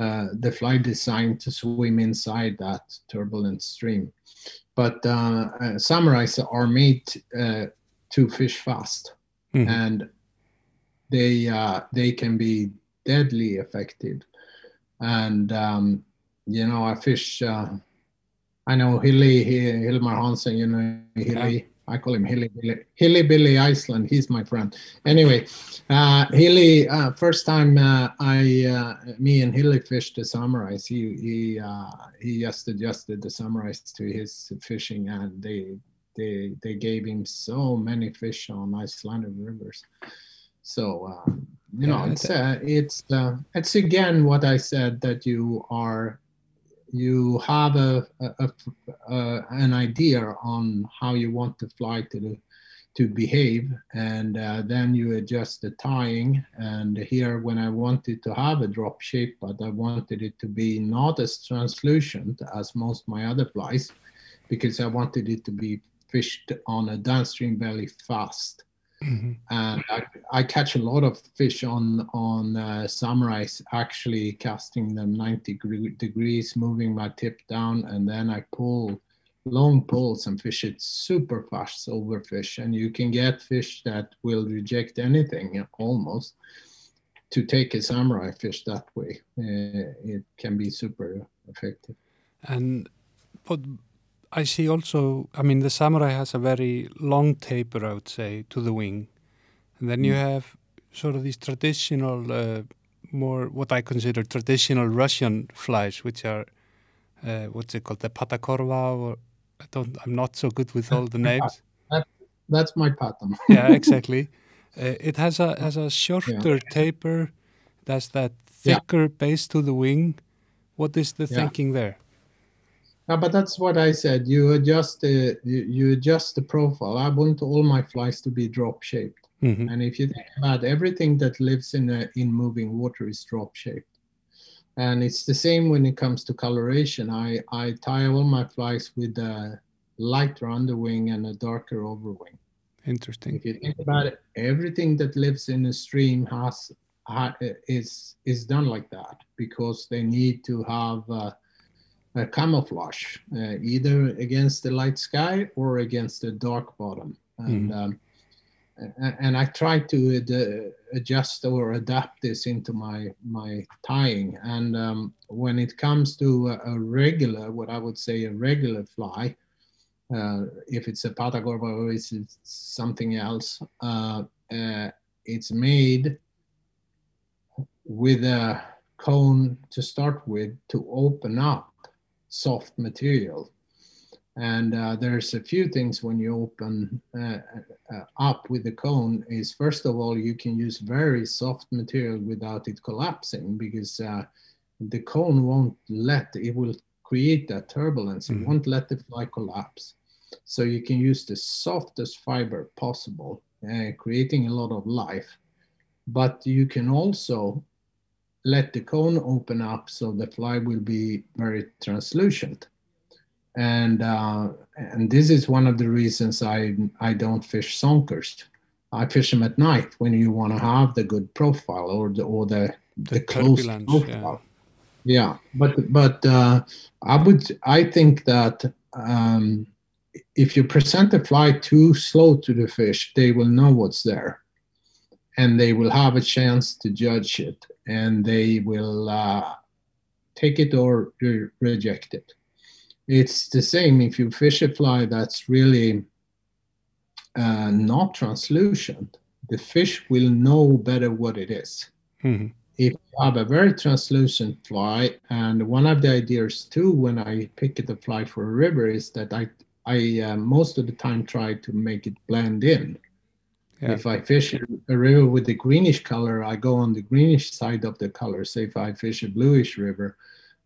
uh, the fly design to swim inside that turbulent stream. But uh, uh, samurais are made uh, to fish fast, Mhm. and they uh, they can be deadly effective. And um, you know, I fish. Uh, I know Hilly, he, Hilmar Hansen, you know, Hilly. I call him Hilly Billy. Hilly Billy Iceland. He's my friend. Anyway, uh, Hilly, uh, first time uh, I, uh, me and Hilly fished the samurais, he he uh, he just adjusted the samurais to his fishing, and they they they gave him so many fish on Icelandic rivers. So um, you know, Yeah, it's uh, it's uh, it's again what I said that you are you have a, a, a- an idea on how you want the fly to to behave and uh, then you adjust the tying. And here when i wanted to have a drop shape but i wanted it to be not as translucent as most my other flies because i wanted it to be fished on a downstream belly fast Mm-hmm. And I, I, catch a lot of fish on on uh, samurais, actually casting them 90 degrees, moving my tip down, and then I pull long pulls and fish it super fast overfish. And you can get fish that will reject anything almost. To take a samurai fish that way, uh, it can be super effective. And but I see also, I mean, the samurai has a very long taper, I would say, to the wing. And then mm. you have sort of these traditional, uh, more what I consider traditional Russian flies, which are, uh, what's it called, the patakorva, or I don't, I'm not so good with all the names. That, that's my pattern. yeah, exactly. Uh, it has a has a shorter yeah. taper, that's that thicker yeah. base to the wing. What is the yeah. thinking there? Yeah, but that's what I said. You adjust the you, you adjust the profile. I want all my flies to be drop shaped. Mm-hmm. And if you think about everything that lives in a, in moving water is drop shaped. And it's the same when it comes to coloration. I, I tie all my flies with a lighter underwing and a darker overwing. Interesting. If you think about it, everything that lives in a stream has is is done like that because they need to have uh, uh, camouflage, uh, either against the light sky or against the dark bottom. And, mm. um, and I try to ad- adjust or adapt this into my my tying. And um, when it comes to a, a, regular, what I would say a regular fly, uh, if it's a patakorva or it's something else, uh, uh, it's made with a cone to start with to open up soft material. And uh, there's a few things when you open uh, uh, up with the cone is first of all, you can use very soft material without it collapsing because uh, the cone won't let, it will create that turbulence. Mm-hmm. It won't let the fly collapse. So you can use the softest fiber possible, uh, creating a lot of life. But you can also let the cone open up so the fly will be very translucent. And uh, and this is one of the reasons I I don't fish sonkers. I fish them at night when you want to have the good profile or the or the the, the close profile. Yeah. yeah, but but uh, I would I think that um, if you present the fly too slow to the fish, they will know what's there and they will have a chance to judge it and they will uh, take it or re- reject it. It's the same if you fish a fly that's really uh, not translucent, the fish will know better what it is. Mm-hmm. If you have a very translucent fly, and one of the ideas too when I pick the fly for a river is that I I uh, most of the time try to make it blend in. Yeah. If I fish a river with the greenish color, I go on the greenish side of the color. Say if I fish a bluish river,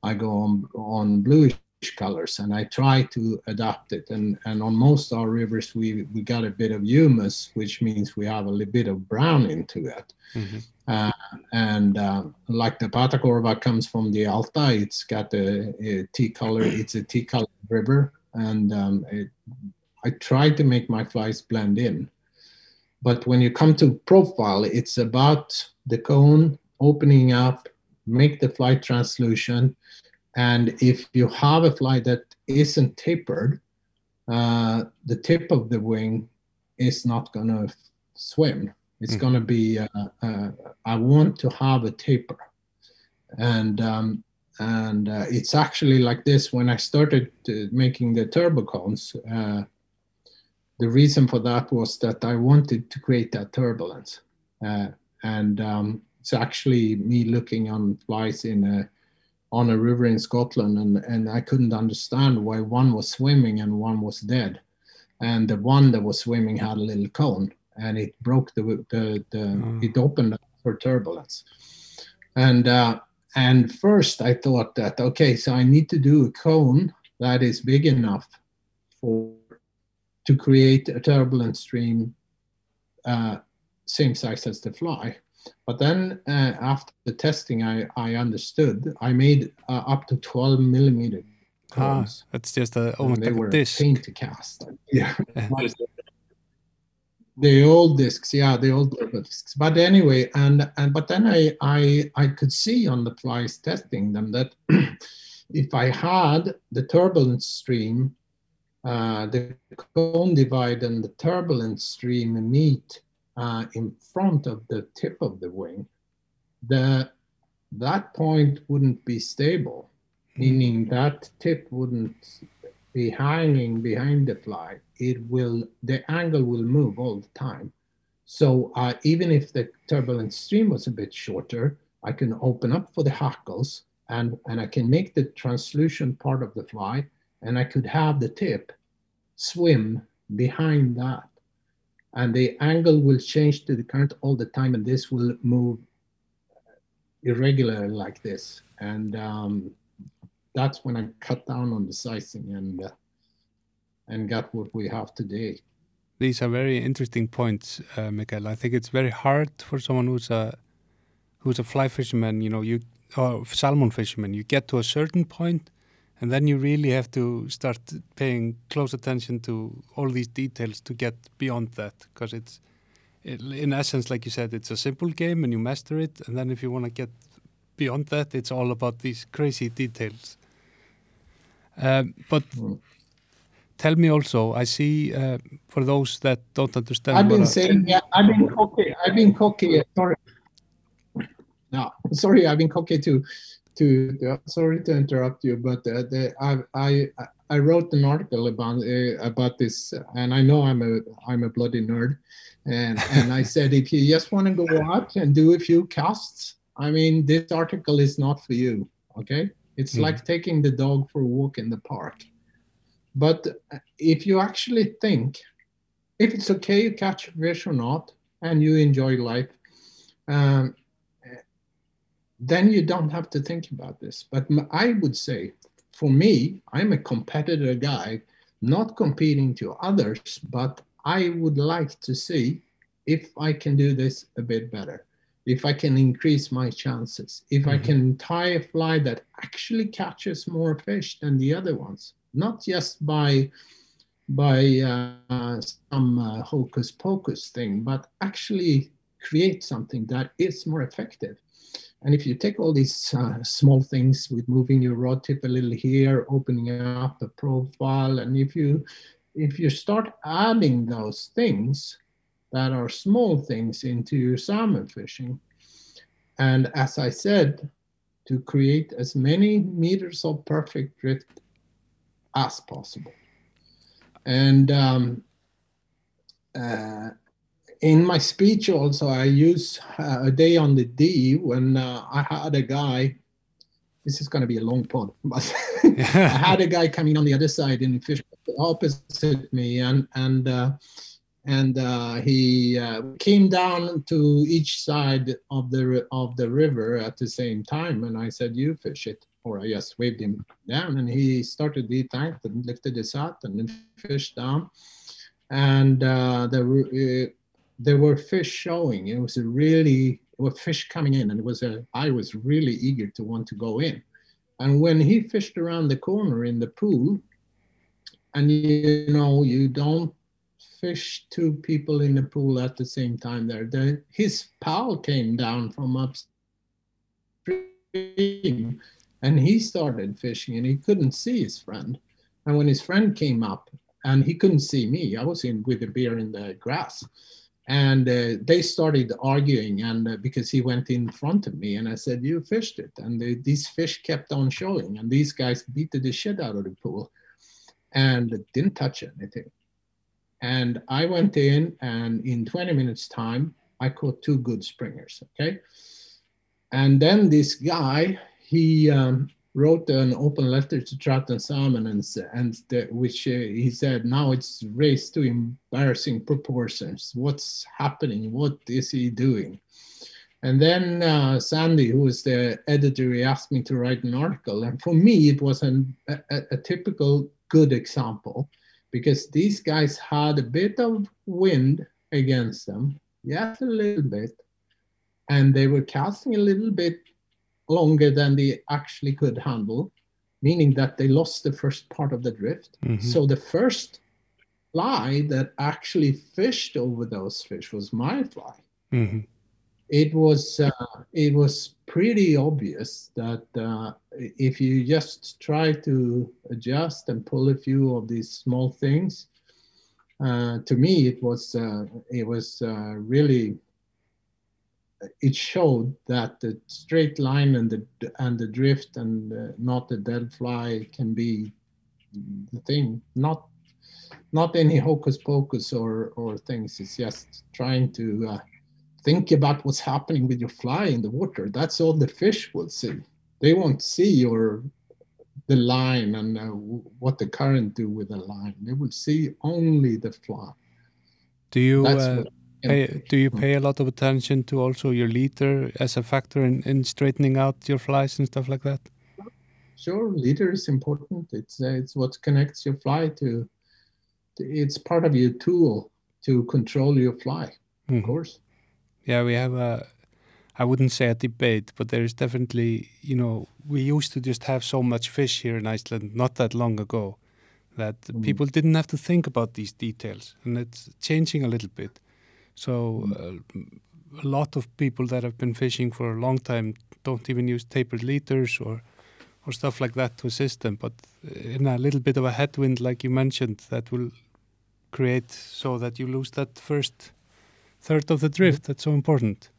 I go on on bluish colors and I try to adapt it. And and on most our rivers we we got a bit of humus, which means we have a little bit of brown into it. Mm-hmm. Uh, and uh, like the Patakorva comes from the Alta, it's got a, a tea color. It's a tea color river, and um, it, I try to make my flies blend in. But when you come to profile, it's about the cone opening up, make the flight translucent. And if you have a flight that isn't tapered, uh, the tip of the wing is not going to swim. It's mm. going to be, uh, uh, I want to have a taper. And um, and uh, it's actually like this when I started making the turbo cones. Uh, the reason for that was that I wanted to create that turbulence. Uh, and um, it's actually me looking on flies in a, on a river in Scotland, and, and I couldn't understand why one was swimming and one was dead. And the one that was swimming had a little cone, and it broke the the, the mm. it opened up for turbulence. And uh, and first I thought that okay, so I need to do a cone that is big enough for to create a turbulent stream uh, same size as the fly. But then uh, after the testing, I, I understood. I made uh, up to 12 millimeter cones. Ah, that's just a, almost they like were a disc. paint to cast. Yeah. the old discs yeah the old discs but anyway and and but then i i i could see on the flies testing them that if i had the turbulence stream uh, the cone divide and the turbulent stream meet uh, in front of the tip of the wing. The that point wouldn't be stable meaning that tip wouldn't be hanging behind the fly, it will, the angle will move all the time. So uh, even if the turbulent stream was a bit shorter, I can open up for the hackles and, and I can make the translucent part of the fly and I could have the tip swim behind that. And the angle will change to the current all the time and this will move irregular like this. And um, that's when I cut down on the sizing and uh, and got what we have today. These are very interesting points, uh, Mikael. I think it's very hard for someone who's a who's a fly fisherman, you know, you or salmon fisherman. You get to a certain point, and then you really have to start paying close attention to all these details to get beyond that, because it's it, in essence, like you said, it's a simple game and you master it, and then if you want to get beyond that, it's all about these crazy details. Um, but mm. tell me also, I see uh, for those that don't understand. I've been saying, yeah, I've been cocky. I've been cocky. Sorry, no, sorry, I've been cocky to, to. Uh, sorry to interrupt you, but uh, the, I, I, I wrote an article about uh, about this, and I know I'm a I'm a bloody nerd, and and I said if you just want to go out and do a few casts, I mean this article is not for you. Okay, it's mm. like taking the dog for a walk in the park. But if you actually think, if it's okay to catch fish or not, and you enjoy life, um, then you don't have to think about this. But I would say, for me, I'm a competitor guy, not competing to others, but I would like to see if I can do this a bit better if I can increase my chances, if mm-hmm. I can tie a fly that actually catches more fish than the other ones, not just by by uh, some uh, hocus pocus thing, but actually create something that is more effective. And if you take all these uh, small things with moving your rod tip a little here, opening up the profile, and if you if you start adding those things, that are small things into your salmon fishing. And as I said, to create as many meters of perfect drift as possible. And um, uh, in my speech also, I use uh, a day on the Dee when uh, I had a guy. This is going to be a long pod, but I had a guy coming on the other side in the fish opposite me, and and uh, and uh, he uh, came down to each side of the of the river at the same time. And I said, "You fish it," or I just waved him down, and he started the tank and lifted his hat and fished down. And uh, were uh, there were fish showing. It was a really were fish coming in, and it was a I was really eager to want to go in. And when he fished around the corner in the pool, and you know you don't fish two people in the pool at the same time there. The, his pal came down from upstream and he started fishing and he couldn't see his friend. And when his friend came up and he couldn't see me, I was in with a beer in the grass. And uh, they started arguing, and uh, because he went in front of me, and I said, "You fished it," and the, these fish kept on showing, and these guys beat the shit out of the pool, and didn't touch anything. And I went in, and in 20 minutes' time, I caught two good springers. Okay. And then this guy, he um, wrote an open letter to Trout and Salmon, and, and the, which uh, he said, now it's raised to embarrassing proportions. What's happening? What is he doing? And then uh, Sandy, who was the editor, he asked me to write an article. And for me, it was an, a, a typical good example because these guys had a bit of wind against them, yes, a little bit, and they were casting a little bit longer than they actually could handle, meaning that they lost the first part of the drift. Mm-hmm. So the first fly that actually fished over those fish was my fly. hmm It was uh, it was pretty obvious that uh, if you just try to adjust and pull a few of these small things, uh, to me it was uh, it was uh, really it showed that the straight line and the and the drift and uh, not the dead fly can be the thing. Not not any hocus pocus or or things. It's just trying to uh, think about what's happening with your fly in the water. That's all the fish will see. They won't see your the line and uh, what the current do with the line. They will see only the fly. Do you that's uh, pay, do you pay a lot of attention to also your leader as a factor in, in straightening out your flies and stuff like that? Sure, leader is important. It's uh, it's what connects your fly to. It's part of your tool to control your fly, Mhm. of course. Yeah, we have a, I wouldn't say a debate, but there is definitely, you know, we used to just have so much fish here in Iceland not that long ago that Mm. people didn't have to think about these details. And it's changing a little bit. So uh, a lot of people that have been fishing for a long time don't even use tapered leaders or, or stuff like that to assist them. But in a little bit of a headwind, like you mentioned, that will create so that you lose that first third of the drift. That's so important.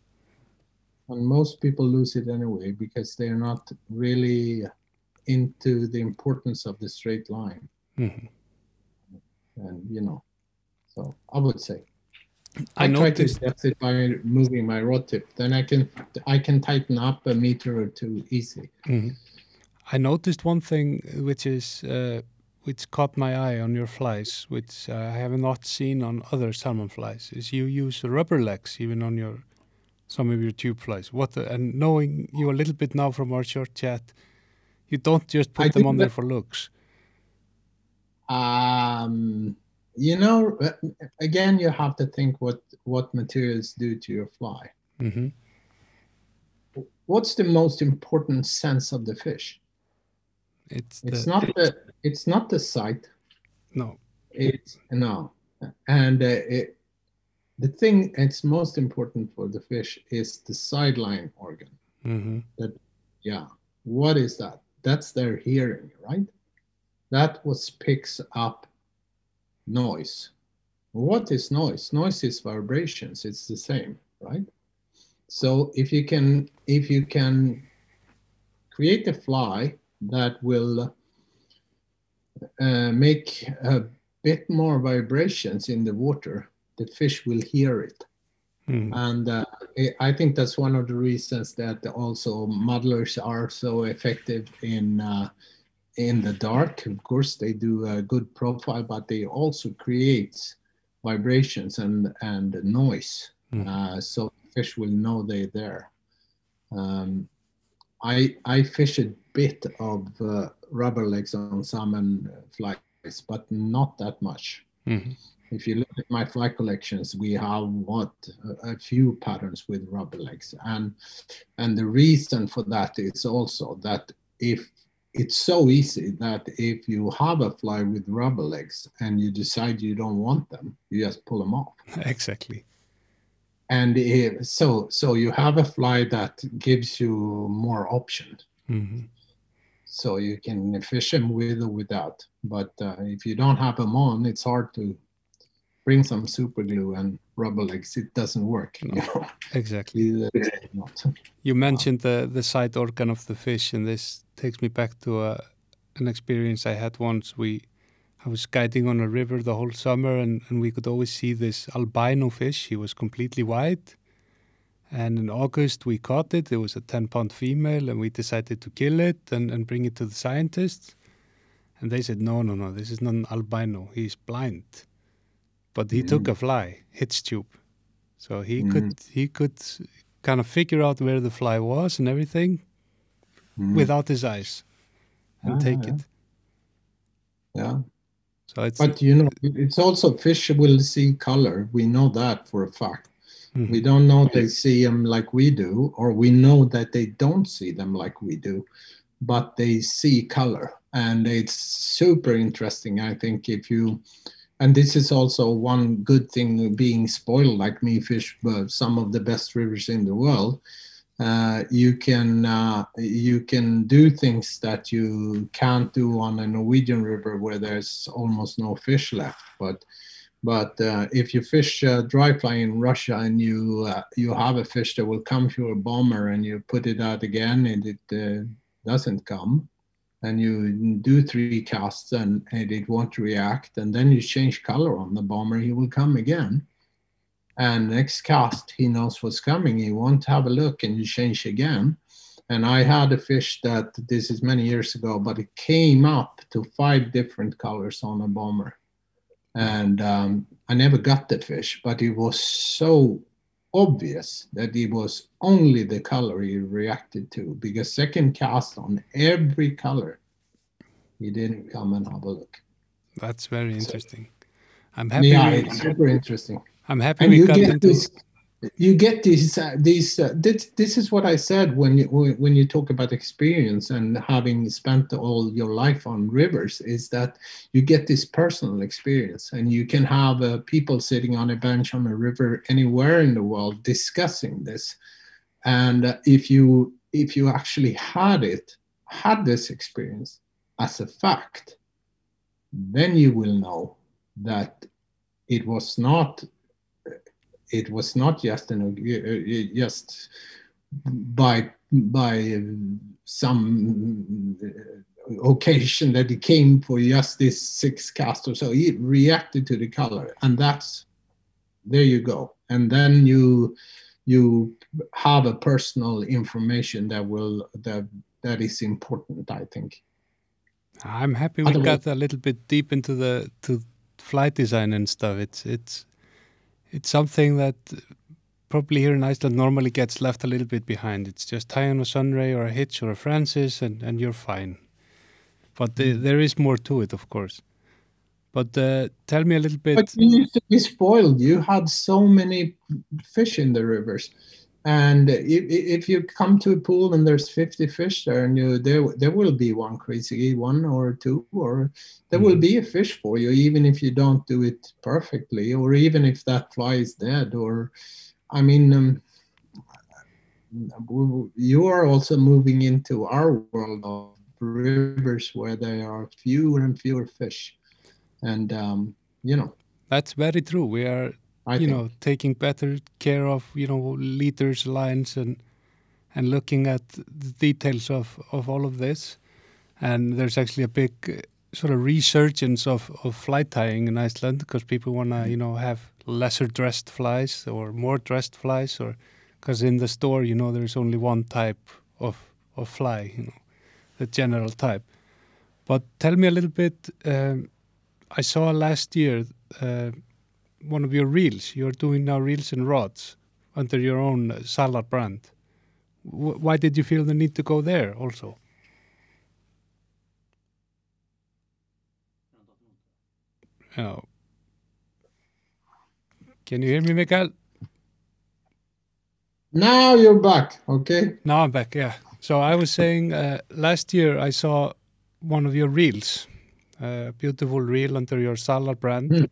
And most people lose it anyway because they're not really into the importance of the straight line. Mhm. And you know, so I would say I I, try to adjust it by moving my rod tip. Then I can I can tighten up a meter or two easy. Mhm. I noticed one thing which is uh, which caught my eye on your flies, which I have not seen on other salmon flies, is you use rubber legs even on your some of your tube flies. What the, and knowing you a little bit now from our short chat, you don't just put I them on there for looks. Um, you know, uh, again, you have to think what what materials do to your fly. hmm What's the most important sense of the fish? It's It's the, not the it's not the sight. no. It's no, and uh, it, the thing that's most important for the fish is the sideline organ. hmm Yeah, what is that? That's their hearing, right? That was picks up noise. What is noise? Noise is vibrations. It's the same, right? So if you can if you can create a fly that will uh, make a bit more vibrations in the water, the fish will hear it hmm and uh, I- I think that's one of the reasons that also muddlers are so effective in uh, in the dark. Of course, they do a good profile, but they also create vibrations and and noise, Mhm. uh, so fish will know they're there. Um, I I fish a bit of uh, rubber legs on salmon flies, but not that much hmm if you look at my fly collections, we have what a, a few patterns with rubber legs, and and the reason for that is also that if it's so easy that if you have a fly with rubber legs and you decide you don't want them, you just pull them off. Exactly. And if, so so you have a fly that gives you more options. hmm So you can fish them with or without. But uh, if you don't have them on, it's hard to bring some super glue and rubber legs. It doesn't work. You know, Exactly. You mentioned the the side organ of the fish, in this takes me back to a, an experience I had once. We, I was guiding on a river the whole summer, and, and we could always see this albino fish. He was completely white, and in August we caught it. It was a ten pound female, and we decided to kill it and, and bring it to the scientists. And they said, no, no, no, this is not an albino. He's blind. But he took mm. a fly, hitch tube. So he could mm. he could kind of figure out where the fly was and everything without his eyes and Ah, take yeah. it. Yeah, So it's but you know, it's also fish will see color. We know that for a fact. Mhm. We don't know they see them like we do, or we know that they don't see them like we do, but they see color, and it's super interesting. I think if you and this is also one good thing being spoiled like me fish some of the best rivers in the world uh, you can uh, you can do things that you can't do on a Norwegian river where there's almost no fish left. But but uh, if you fish uh, dry fly in Russia and you uh, you have a fish that will come through a bomber and you put it out again and it uh, doesn't come, and you do three casts and, and it won't react, and then you change color on the bomber, he will come again and next cast he knows what's coming. He won't have a look and you change again. And i had a fish that this is many years ago but it came up to five different colors on a bomber. And um, i never got the fish but it was so obvious that it was only the color he reacted to because second cast on every color he didn't come and have a look. That's very interesting. So, i'm happy yeah it's super interesting I'm happy and we got into. This, you get these uh, these uh, this, this is what i said when you when you talk about experience and having spent all your life on rivers is that you get this personal experience and you can have uh, people sitting on a bench on a river anywhere in the world discussing this and uh, if you if you actually had it had this experience as a fact then you will know that it was not it was not just an uh, uh just by by um, some uh, occasion that it came for just this six cast or so it reacted to the color and that's there you go. And then you you have a personal information that will that that is important i think. I'm happy we got a little bit deep into the to flight design and stuff. It's it's it's something that probably here in Iceland normally gets left a little bit behind. It's just tie on a Sunray or a Hitch or a Francis and, and you're fine. But the, mm. there is more to it, of course. But uh, tell me a little bit. But you used to be spoiled. You had so many fish in the rivers. And if, if you come to a pool and there's 50 fish there, and you there there will be one crazy one or two, or there mm. will be a fish for you, even if you don't do it perfectly, or even if that fly is dead. Or, I mean, um, you are also moving into our world of rivers where there are fewer and fewer fish, and um, you know. That's very true. We are I you think. know taking better care of you know leaders lines and and looking at the details of of all of this and there's actually a big uh, sort of resurgence of of fly tying in Iceland because people want to mm. you know have lesser dressed flies or more dressed flies or because in the store you know there's only one type of of fly you know the general type but tell me a little bit um, I saw last year uh, one of your reels. You're doing now reels and rods under your own uh, Salar brand. W why did you feel the need to go there also? Oh. Can you hear me, Mikael? Now you're back, okay? Now I'm back, yeah. So I was saying uh, last year I saw one of your reels, a beautiful reel under your Salar brand. Mm.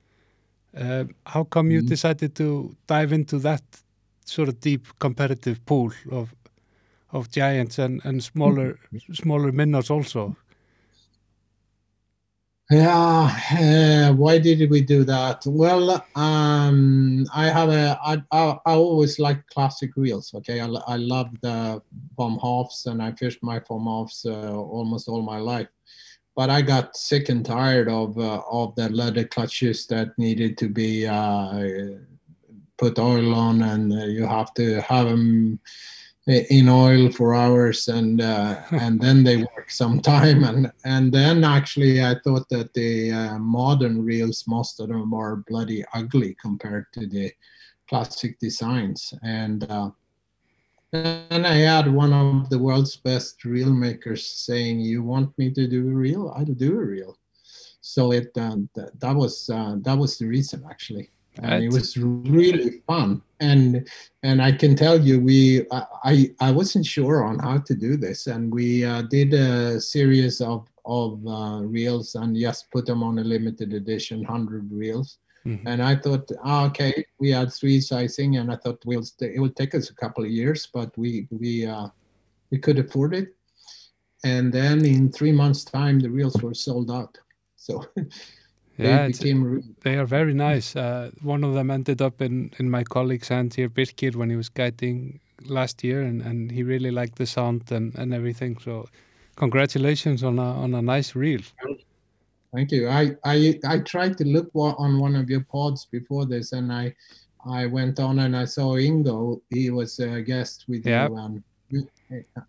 Uh, how come you mm. decided to dive into that sort of deep competitive pool of of giants and, and smaller smaller minnows also? Yeah, uh, why did we do that? Well, um, I have a I, I, I always like classic reels. Okay, I, I love the bomb halves and I fished my bomb halves uh, almost all my life but I got sick and tired of uh, of the leather clutches that needed to be uh, put oil on, and uh, you have to have them in oil for hours, and uh, and then they work some time, and and then actually I thought that the uh, modern reels, most of them are bloody ugly compared to the classic designs, and uh, and I had one of the world's best reel makers saying, "You want me to do a reel? I'll do a reel." So it uh, th- that was uh, that was the reason actually, and it was really fun. And and I can tell you, we I I wasn't sure on how to do this, and we uh, did a series of of uh, reels and just put them on a limited edition, hundred reels. Mhm. And I thought, ah, okay, we had three sizing, and I thought we'll st- it would take us a couple of years, but we we uh, we could afford it. And then in three months' time, the reels were sold out. So they Yeah, became re- they are very nice. Uh, one of them ended up in, in my colleague's hand here, Birkir, when he was guiding last year, and, and he really liked the sound and, and everything. So, congratulations on a on a nice reel. Thank you. I, I I tried to look on one of your pods before this, and I I went on and I saw Ingo. He was a guest with Yeah. you. Um,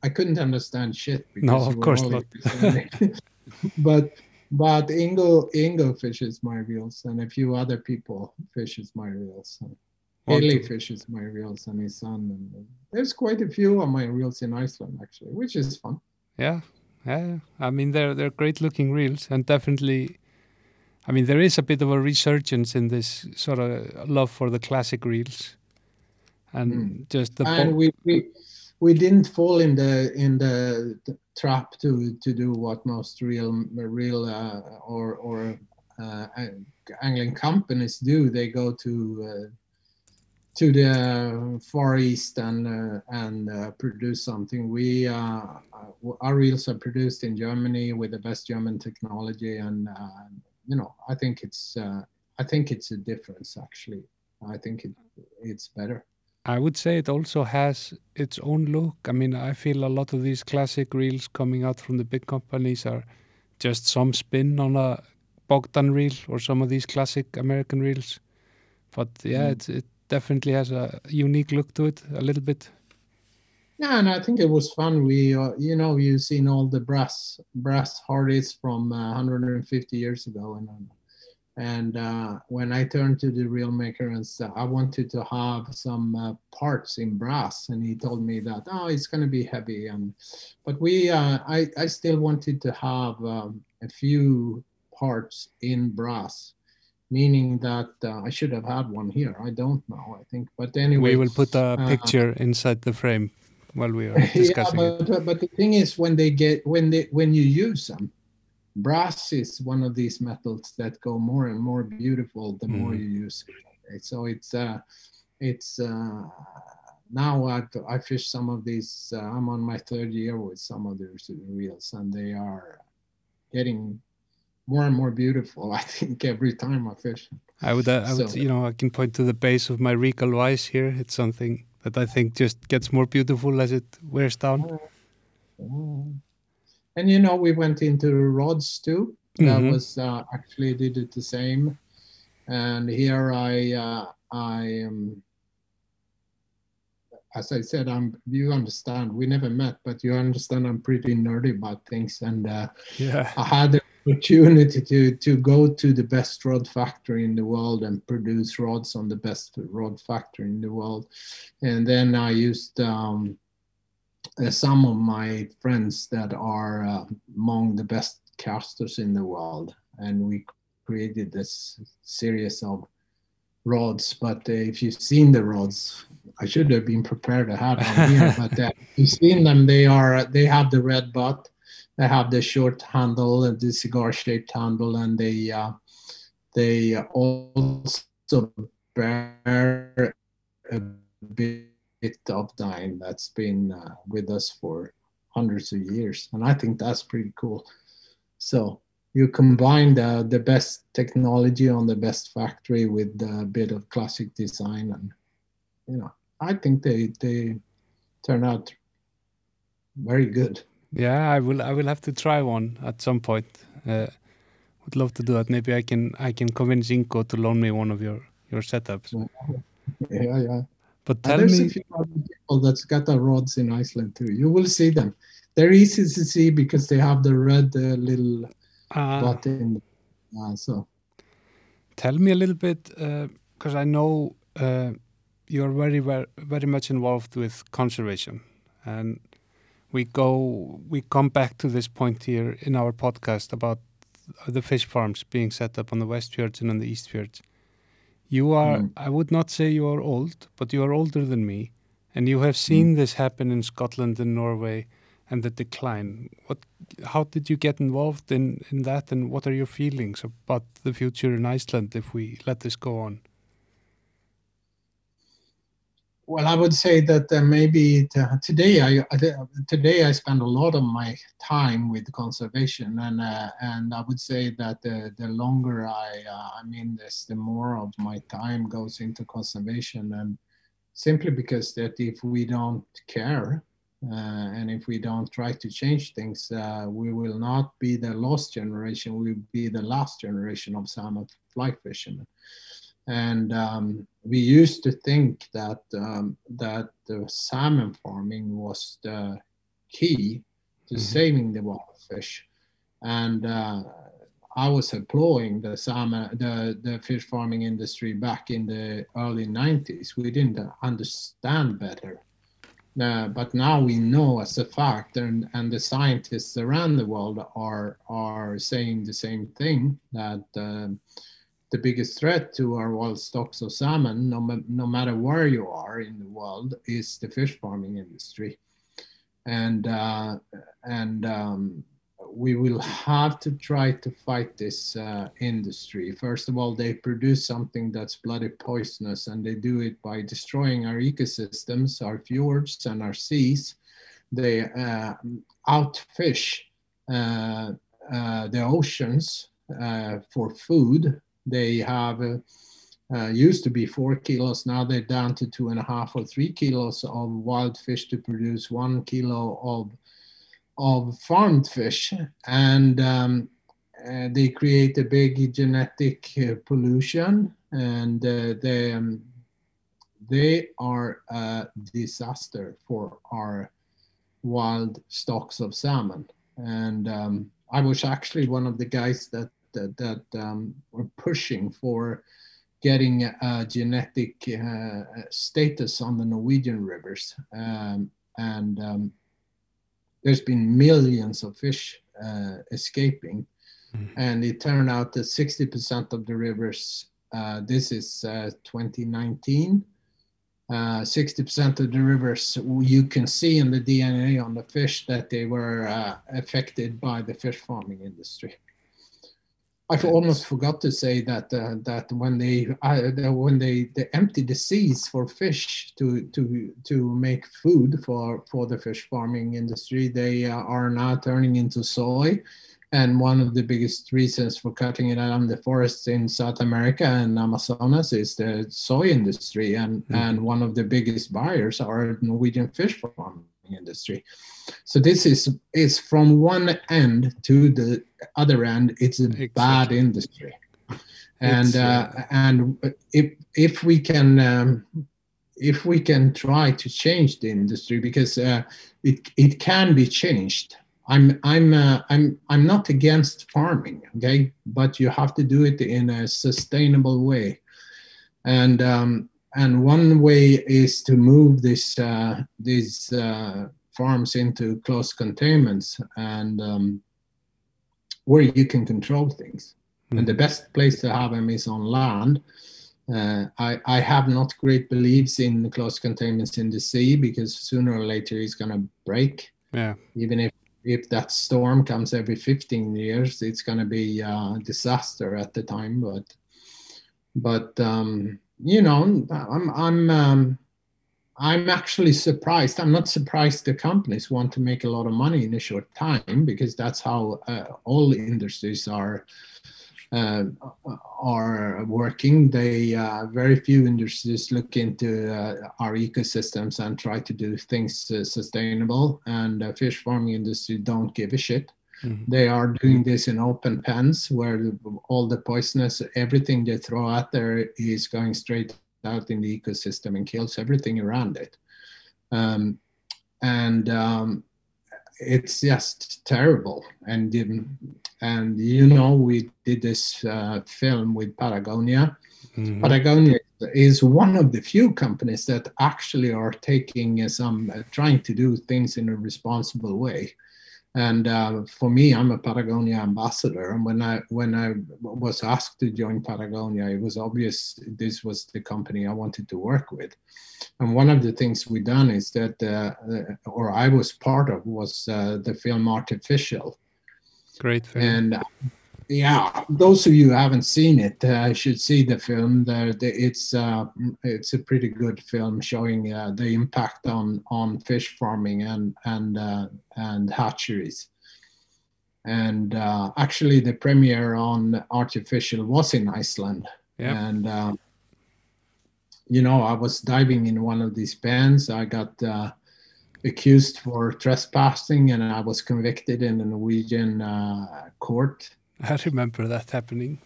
I couldn't understand shit. No, of course not. but but Ingo Ingo fishes my reels, and a few other people fishes my reels. Haley fishes my reels, and his son. And uh, there's quite a few of my reels in Iceland actually, which is fun. Yeah, yeah. I mean, they're they're great looking reels, and definitely, I mean, there is a bit of a resurgence in this sort of love for the classic reels, and Mm. just the and we, we we didn't fall in the in the, trap to to do what most real real uh, or or uh, angling companies do. They go to uh, to the far east and uh, and uh, produce something. We uh, our reels are produced in Germany with the best German technology, and uh, you know I think it's uh, I think it's a difference actually. I think it it's better. I would say it also has its own look. I mean, I feel a lot of these classic reels coming out from the big companies are just some spin on a Bogdan reel or some of these classic American reels. But yeah, Mm. it's, it definitely has a unique look to it, a little bit. Yeah, and I think it was fun. We, uh, you know, you've seen all the brass brass Hardys from uh, 150 years ago, and and uh, when I turned to the reel maker and said I wanted to have some uh, parts in brass, and he told me that oh, it's going to be heavy, and but we, uh, I, I still wanted to have um, a few parts in brass, meaning that uh, I should have had one here. I don't know. I think, but anyway, we will put a uh, picture inside the frame while we are yeah, discussing it. but, but the thing is when they get when they when you use them brass is one of these metals that go more and more beautiful the more Mhm. you use it so it's uh it's uh now i i fish some of these uh, i'm on my third year with some of these reels and they are getting more and more beautiful i think every time i fish I would, uh, I would, So- you know, I can point to the base of my Regal Wise here. It's something that I think just gets more beautiful as it wears down. And you know, we went into rods too. That Mhm. was uh, actually did it the same. And here I, uh, I um, as I said, I'm. You understand? We never met, but you understand. I'm pretty nerdy about things, and uh, Yeah. I had the opportunity to to go to the best rod factory in the world and produce rods on the best rod factory in the world. And then I used um, uh, some of my friends that are uh, among the best casters in the world, and we created this series of rods. But uh, if you've seen the rods, I should have been prepared to have them here. but uh, if you've seen them, they are they have the red butt, they have the short handle, and the cigar-shaped handle, and they uh, they also bear a bit of dine that's been uh, with us for hundreds of years, and I think that's pretty cool. So you combine the, the best technology on the best factory with a bit of classic design, and you know, I think they they turn out very good. Yeah, I will. I will have to try one at some point. Uh, would love to do that. Maybe I can. I can convince Ingo to loan me one of your your setups. Yeah, yeah. But tell there's me, a few other people that's got the rods in Iceland too. You will see them. They're easy to see because they have the red uh, little uh, dot in. Uh, so tell me a little bit because I know uh, you're very, very, very much involved with conservation, and we go, we come back to this point here in our podcast about the fish farms being set up on the West Fjords and on the East Fjords. You are, Mm. I would not say you are old, but you are older than me, and you have seen this happen in Scotland and Norway and the decline. What, how did you get involved in, in that, and what are your feelings about the future in Iceland if we let this go on? Well, I would say that uh, maybe today I today I spend a lot of my time with conservation, and uh, and I would say that the, the longer I uh, I mean this, the more of my time goes into conservation, and simply because that if we don't care uh, and if we don't try to change things, uh, we will not be the lost generation. We will be the last generation of salmon fly fishermen. And um, we used to think that um, that the salmon farming was the key to mm-hmm. saving the wild fish. And uh, I was employing the salmon, the, the fish farming industry back in the early 90s. We didn't understand better. Uh, but now we know as a fact, and, and the scientists around the world are are saying the same thing that uh, the biggest threat to our wild stocks of salmon, no, no matter where you are in the world, is the fish farming industry. And, uh, and um, we will have to try to fight this uh, industry. First of all, they produce something that's bloody poisonous, and they do it by destroying our ecosystems, our fjords, and our seas. They uh, outfish uh, uh the oceans uh, for food they have uh, used to be four kilos. Now they're down to two and a half or three kilos of wild fish to produce one kilo of of farmed fish, and um, uh, they create a big genetic uh, pollution, and uh, they um, they are a disaster for our wild stocks of salmon. And um, I was actually one of the guys that that, that um, were pushing for getting a genetic uh, status on the Norwegian rivers. Um, and um, there's been millions of fish uh, escaping. Mm. And it turned out that 60% of the rivers, uh, this is uh, 2019, 60% uh, of the rivers you can see in the DNA on the fish that they were uh, affected by the fish farming industry. I almost forgot to say that uh, that when they uh, when they, they empty the seas for fish to to to make food for for the fish farming industry, they uh, are now turning into soy. And one of the biggest reasons for cutting it down the forests in South America and Amazonas is the soy industry, and mm-hmm. and one of the biggest buyers are Norwegian fish farming industry. So this is is from one end to the other end. It's a exactly. bad industry, and uh, uh, and if if we can um, if we can try to change the industry because uh, it it can be changed. I'm I'm uh, I'm I'm not against farming, okay, but you have to do it in a sustainable way, and um, and one way is to move this uh, these uh, farms into close containments and um, where you can control things. Mm. And the best place to have them is on land. Uh, I, I have not great beliefs in close containments in the sea because sooner or later it's going to break. Yeah. Even if if that storm comes every 15 years, it's going to be a disaster at the time. But but um, you know, I'm I'm um, I'm actually surprised. I'm not surprised the companies want to make a lot of money in a short time because that's how uh, all industries are uh, are working. They uh, very few industries look into uh, our ecosystems and try to do things uh, sustainable. And the fish farming industry don't give a shit. Mm-hmm. They are doing this in open pens where all the poisonous, everything they throw out there is going straight out in the ecosystem and kills everything around it. Um, and um, it's just terrible. And and you know, we did this uh, film with Patagonia. Mm-hmm. Patagonia is one of the few companies that actually are taking some, uh, trying to do things in a responsible way And uh, for me, I'm a Patagonia ambassador. And when I when I was asked to join Patagonia, it was obvious this was the company I wanted to work with. And one of the things we done is that, uh, or I was part of, was uh, the film Artificial. Great film. And yeah, those of you who haven't seen it uh, should see the film. There, it's uh, it's a pretty good film showing uh, the impact on on fish farming and and uh, and hatcheries. And uh, actually, the premiere on artificial was in Iceland. Yep. And uh, you know, I was diving in one of these pens. I got accused for trespassing, and I was convicted in a Norwegian court I remember that happening.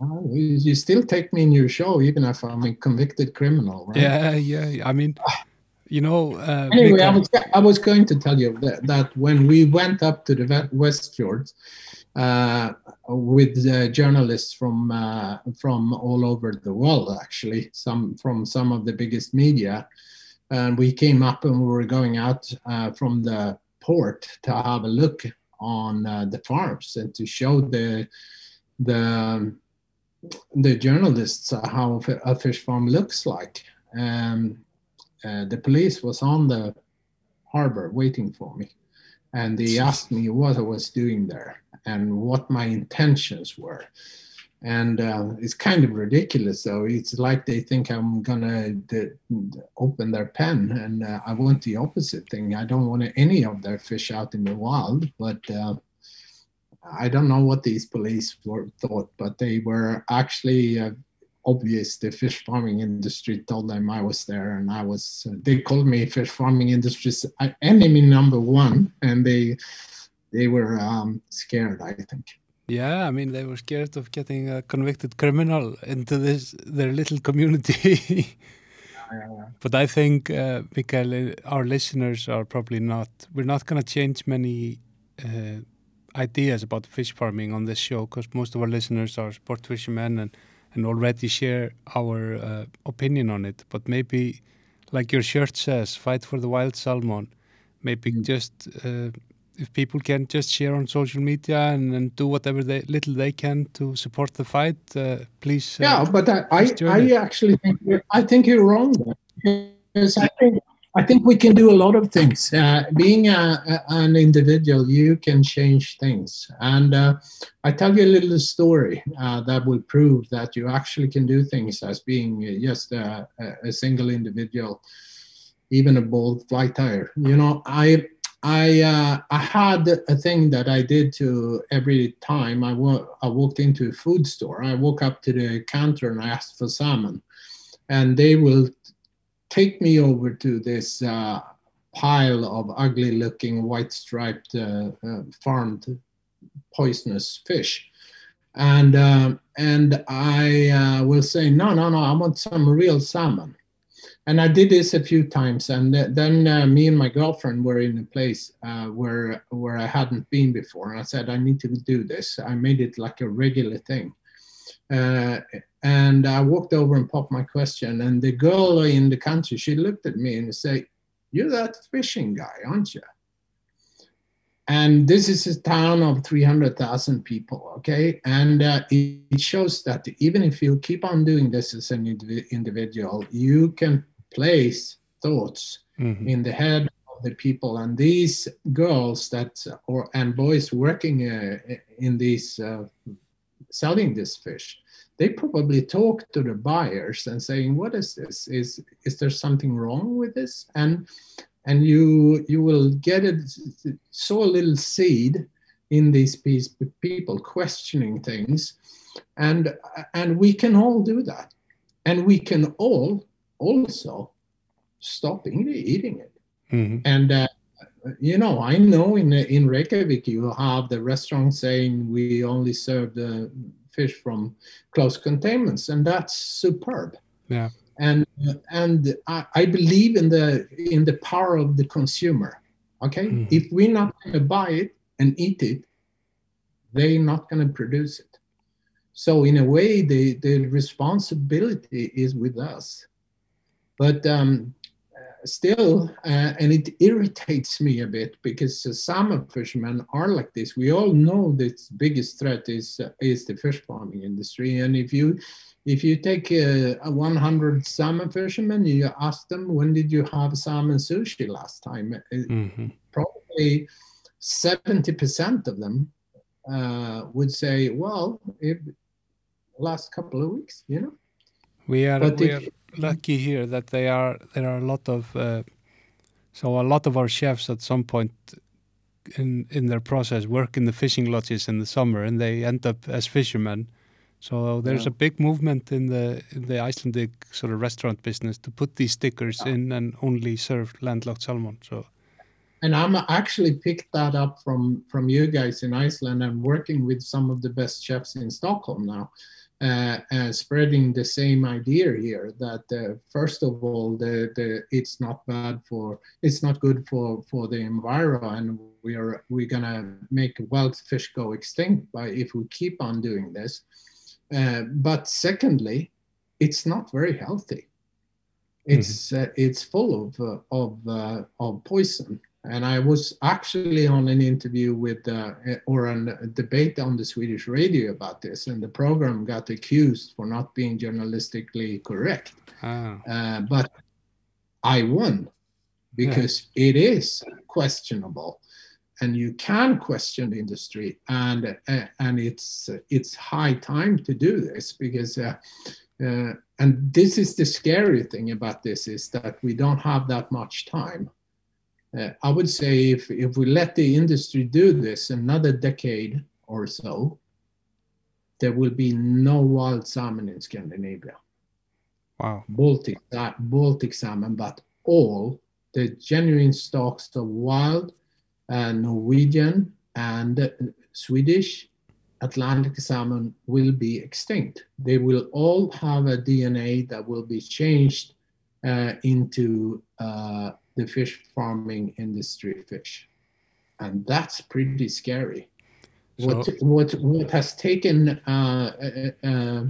Oh, you still take me in your show, even if I'm a convicted criminal, right? Yeah, yeah. I mean, you know. Uh, anyway, I was, I was going to tell you that, that when we went up to the West Fjords uh, with uh, journalists from uh, from all over the world, actually, some from some of the biggest media, and we came up and we were going out uh, from the port to have a look on uh, the farms and to show the the the journalists how a fish farm looks like. Um, uh, the police was on the harbor waiting for me, and they asked me what I was doing there and what my intentions were and uh, it's kind of ridiculous though. It's like they think i'm gonna d- open their pen and uh, i want the opposite thing. I don't want any of their fish out in the wild but uh, i don't know what these police were thought but they were actually uh, obvious. The fish farming industry told them i was there and i was uh, they called me fish farming industry's uh, enemy number one and they they were um, scared i think yeah, I mean they were scared of getting a convicted criminal into this their little community. yeah. But I think, uh, Mikael, our listeners are probably not. We're not going to change many uh, ideas about fish farming on this show because most of our listeners are sport fishermen and and already share our uh, opinion on it. But maybe, like your shirt says, fight for the wild salmon. Maybe mm. just uh, if people can just share on social media and, and do whatever they, little they can to support the fight, uh, please. Uh, yeah, but I, I, I actually think I think you're wrong. Because I think I think we can do a lot of things. Uh, being a, a, an individual, you can change things. And uh, I tell you a little story uh, that will prove that you actually can do things as being just a, a single individual, even a bold fly tire. You know, I I uh, I had a thing that I did to every time I, I walked into a food store. I walk up to the counter and I asked for salmon, and they will take me over to this uh, pile of ugly-looking white-striped uh, uh farmed poisonous fish, and um, and I uh, will say no no no I want some real salmon and I did this a few times, and then uh, me and my girlfriend were in a place uh, where where I hadn't been before, and I said I need to do this. I made it like a regular thing, uh, and I walked over and popped my question, and the girl in the country she looked at me and said, "You're that fishing guy, aren't you?" And this is a town of 300,000 people, okay? And uh, it, shows that even if you keep on doing this as an individual, you can place thoughts mm-hmm. in the head of the people. And these girls that or and boys working uh, in these uh, selling this fish they probably talk to the buyers and saying what is this? Is is there something wrong with this? And and you you will get it sow a little seed in these people questioning things. And and we can all do that. And we can all also stop eating it. Mm-hmm. And uh, you know, I know in in Reykjavik you have the restaurant saying we only serve the fish from close containments, and that's superb. Yeah. And and I, I believe in the in the power of the consumer. Okay, mm-hmm. if we're not going to buy it and eat it, they're not going to produce it. So in a way, the the responsibility is with us. But um, still, uh, and it irritates me a bit because salmon fishermen are like this. We all know the biggest threat is uh, is the fish farming industry, and if you if you take a, a 100 salmon fishermen, you ask them when did you have salmon sushi last time? Mm-hmm. Probably 70% of them uh, would say, well, it last couple of weeks, you know. We are but we if, are lucky here that they are there are a lot of uh, so a lot of our chefs at some point in in their process work in the fishing lodges in the summer and they end up as fishermen. So there's yeah. a big movement in the in the Icelandic sort of restaurant business to put these stickers yeah. in and only serve landlocked salmon. So and I'm actually picked that up from from you guys in Iceland. I'm working with some of the best chefs in Stockholm now uh, uh, spreading the same idea here that uh, first of all the, the it's not bad for it's not good for for the environment and we are we're gonna make wild fish go extinct by if we keep on doing this. Uh, but secondly it's not very healthy. It's mm-hmm. it's full of uh, of of poison and I was actually on an interview with, uh, or a debate on the Swedish radio about this, and the program got accused for not being journalistically correct. Oh. Uh, but I won because yeah. it is questionable, and you can question the industry, and uh, and it's it's high time to do this because. Uh, uh, and this is the scary thing about this is that we don't have that much time uh, I would say if, if we let the industry do this another decade or so, there will be no wild salmon in Scandinavia. Wow. Baltic, Baltic salmon, but all the genuine stocks of wild uh, Norwegian and Swedish Atlantic salmon will be extinct. They will all have a DNA that will be changed uh, into uh, the fish farming industry fish. And that's pretty scary. So, what, what, what has taken uh, uh, uh,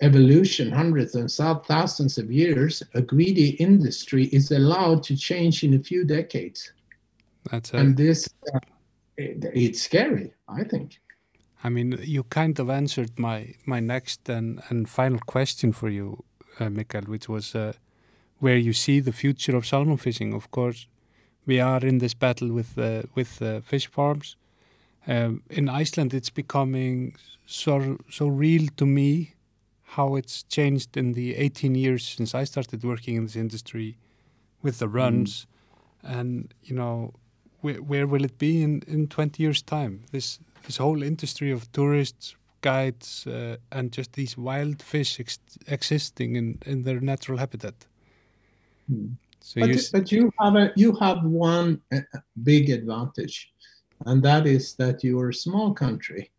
evolution hundreds and thousands of years, a greedy industry is allowed to change in a few decades. That's it. And this, uh, it, it's scary, I think. I mean, you kind of answered my, my next and, and final question for you, uh, Mikael, which was uh, where you see the future of salmon fishing. Of course, we are in this battle with uh, with uh, fish farms. Um, in Iceland, it's becoming so so real to me how it's changed in the 18 years since I started working in this industry with the runs, mm. and you know where, where will it be in, in 20 years' time? This this whole industry of tourists, guides, uh, and just these wild fish ex existing in, in their natural habitat. So but, you, but you have a you have one uh, big advantage, and that is that you are a small country.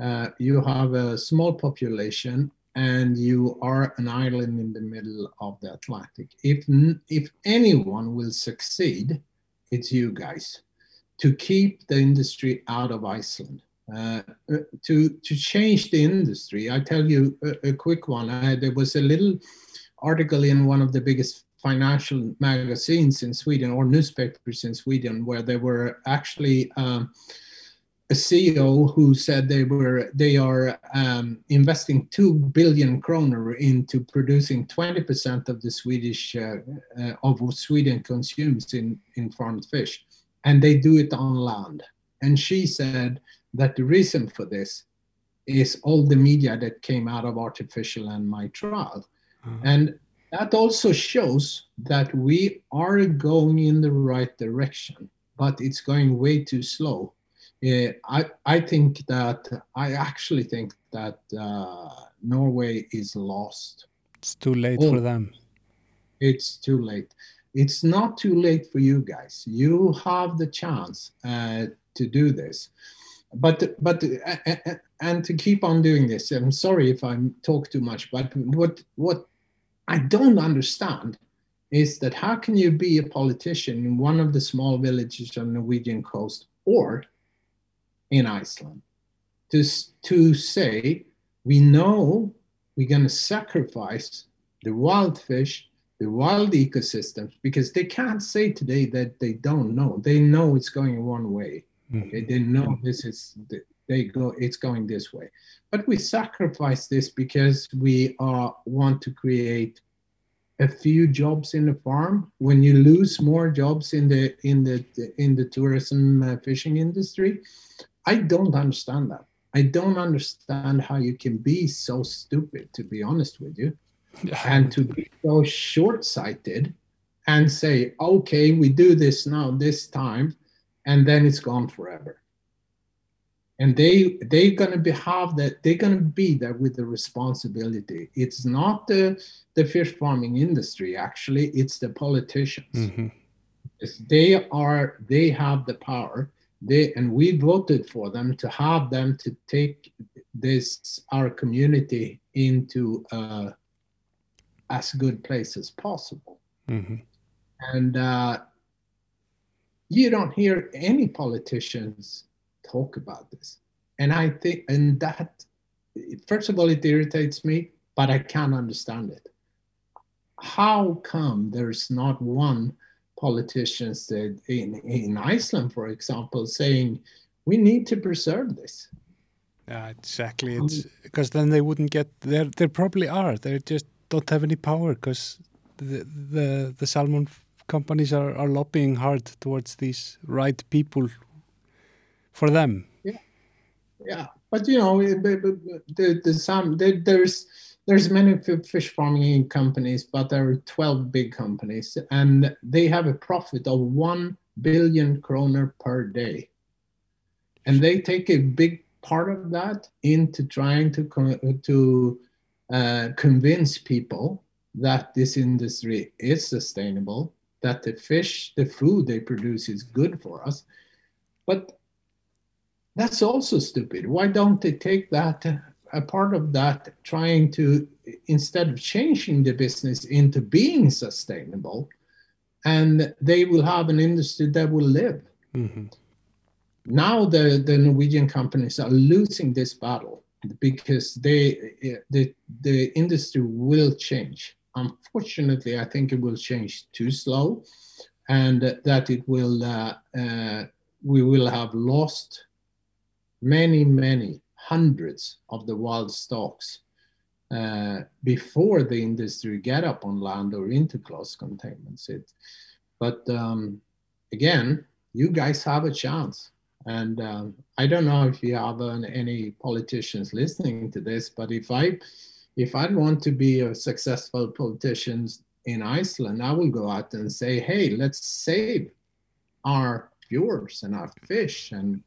Uh, you have a small population, and you are an island in the middle of the Atlantic. If if anyone will succeed, it's you guys to keep the industry out of Iceland. Uh, uh to to change the industry, I tell you a, a quick one. I, there was a little article in one of the biggest financial magazines in Sweden or newspapers in Sweden where there were actually um, a CEO who said they were they are um, investing two billion kroner into producing 20% of the Swedish uh, uh, of what Sweden consumes in in farmed fish, and they do it on land. And she said that the reason for this is all the media that came out of artificial and my trial, mm-hmm. and that also shows that we are going in the right direction, but it's going way too slow. Uh, I, I think that I actually think that uh, Norway is lost. It's too late oh, for them. It's too late. It's not too late for you guys. You have the chance uh, to do this, but but and to keep on doing this. I'm sorry if I talk too much, but what what I don't understand is that how can you be a politician in one of the small villages on the Norwegian coast or in Iceland to, to say, we know we're going to sacrifice the wild fish the wild ecosystems because they can't say today that they don't know. They know it's going one way. Mhm. Okay, they know this is they go it's going this way. But we sacrifice this because we uh, want to create a few jobs in the farm. When you lose more jobs in the in the in the tourism uh, fishing industry, I don't understand that. I don't understand how you can be so stupid. To be honest with you and to be so short-sighted and say okay we do this now this time and then it's gone forever and they they're going to be have that they're going to be there with the responsibility it's not the the fish farming industry actually it's the politicians Mhm. It's- they are they have the power they and we voted for them to have them to take this our community into uh, as good place as possible Mhm. and uh, you don't hear any politicians talk about this and i think and that first of all it irritates me but i can't understand it how come there's not one politician that in, in iceland for example saying we need to preserve this Yeah, exactly. It's um, because then they wouldn't get there. There probably are. They just don't have any power because the, the the salmon companies are, are lobbying hard towards these right people for them. yeah. Yeah, but you know the, the some there, there's there's many fish farming companies but there are 12 big companies and they have a profit of 1 billion kroner per day. And they take a big part of that into trying to to uh, convince people that this industry is sustainable that the fish the food they produce is good for us. But that's also stupid. Why don't they take that, uh, a part of that, trying to, instead of changing the business into being sustainable, and they will have an industry that will live. hmm Now the, the Norwegian companies are losing this battle because they the, the industry will change. Unfortunately, I think it will change too slow, and that it will uh, uh, we will have lost many, many hundreds of the wild stocks uh, before the industry get up on land or into close containments. It, but um, again, you guys have a chance. And um, I don't know if you have uh, any politicians listening to this, but if I if I want to be a successful politician in Iceland, I will go out and say, hey, let's save our viewers and our fish and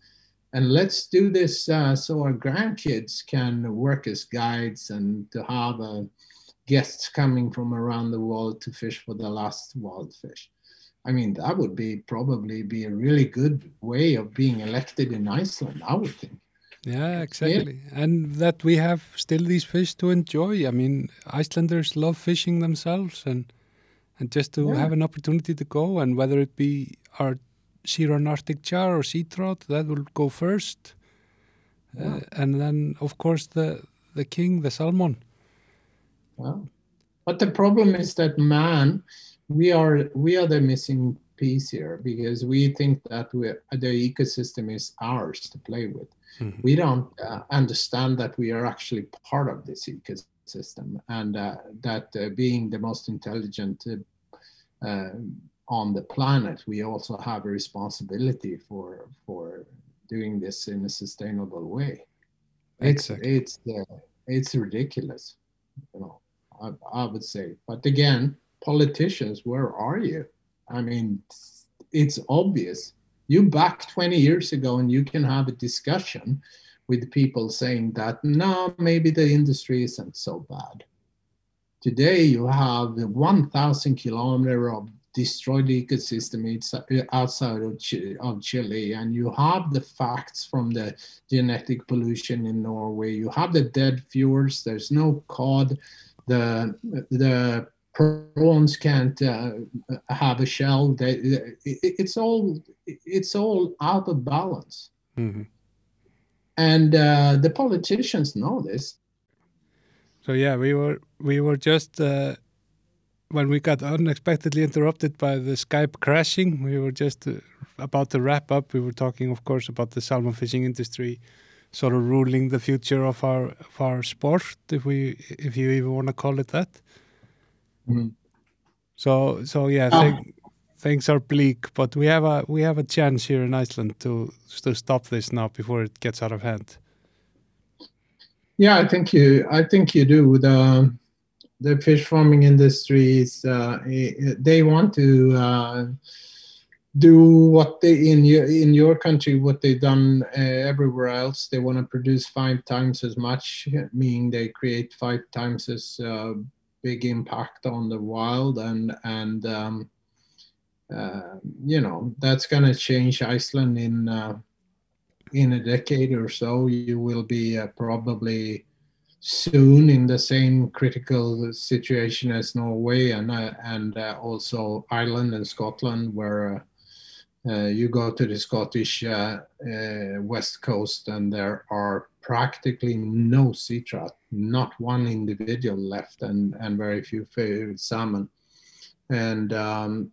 and let's do this uh, so our grandkids can work as guides and to have uh, guests coming from around the world to fish for the last wild fish. I mean, that would be probably be a really good way of being elected in Iceland, I would think. Yeah, exactly. And that we have still these fish to enjoy. I mean, Icelanders love fishing themselves and and just to Yeah. have an opportunity to go and whether it be our Sheeran Arctic char or sea trout, that will go first. Uh, and then, of course, the the king, the salmon. Well, but the problem is that man, we are we are the missing piece here because we think that we the ecosystem is ours to play with. Mhm. We don't uh, understand that we are actually part of this ecosystem and uh, that uh, being the most intelligent uh, uh, on the planet, we also have a responsibility for for doing this in a sustainable way. It's Exactly. it's uh, it's ridiculous, you know. I, I would say, but again, politicians, where are you? I mean, it's obvious. You back 20 years ago, and you can have a discussion with people saying that no, maybe the industry isn't so bad. Today, you have 1,000 kilometer of destroyed the ecosystem it's- outside of, of Chile, and you have the facts from the genetic pollution in Norway. You have the dead fjords. There's no cod. The the prawns can't uh, have a shell. They, it, it's all it's all out of balance, Mhm. and uh, the politicians know this. So yeah, we were we were just uh, when we got unexpectedly interrupted by the Skype crashing. We were just uh, about to wrap up. We were talking, of course, about the salmon fishing industry sort of ruling the future of our of our sport, if we if you even want to call it that. Mm. So so yeah, Ah. thing, things are bleak, but we have a we have a chance here in Iceland to to stop this now before it gets out of hand. Yeah, I think you. I think you do. The the fish farming industry is. Uh, they want to uh, do what they in your in your country what they've done uh, everywhere else. They want to produce five times as much, meaning they create five times as uh, big impact on the wild and and um, uh, you know that's going to change Iceland in. Uh, in a decade or so, you will be probably soon in the same critical situation as Norway and uh, and uh, also Ireland and Scotland, where uh, uh, you go to the Scottish uh, uh, west coast and there are practically no sea trout, not one individual left, and and very few salmon, and um,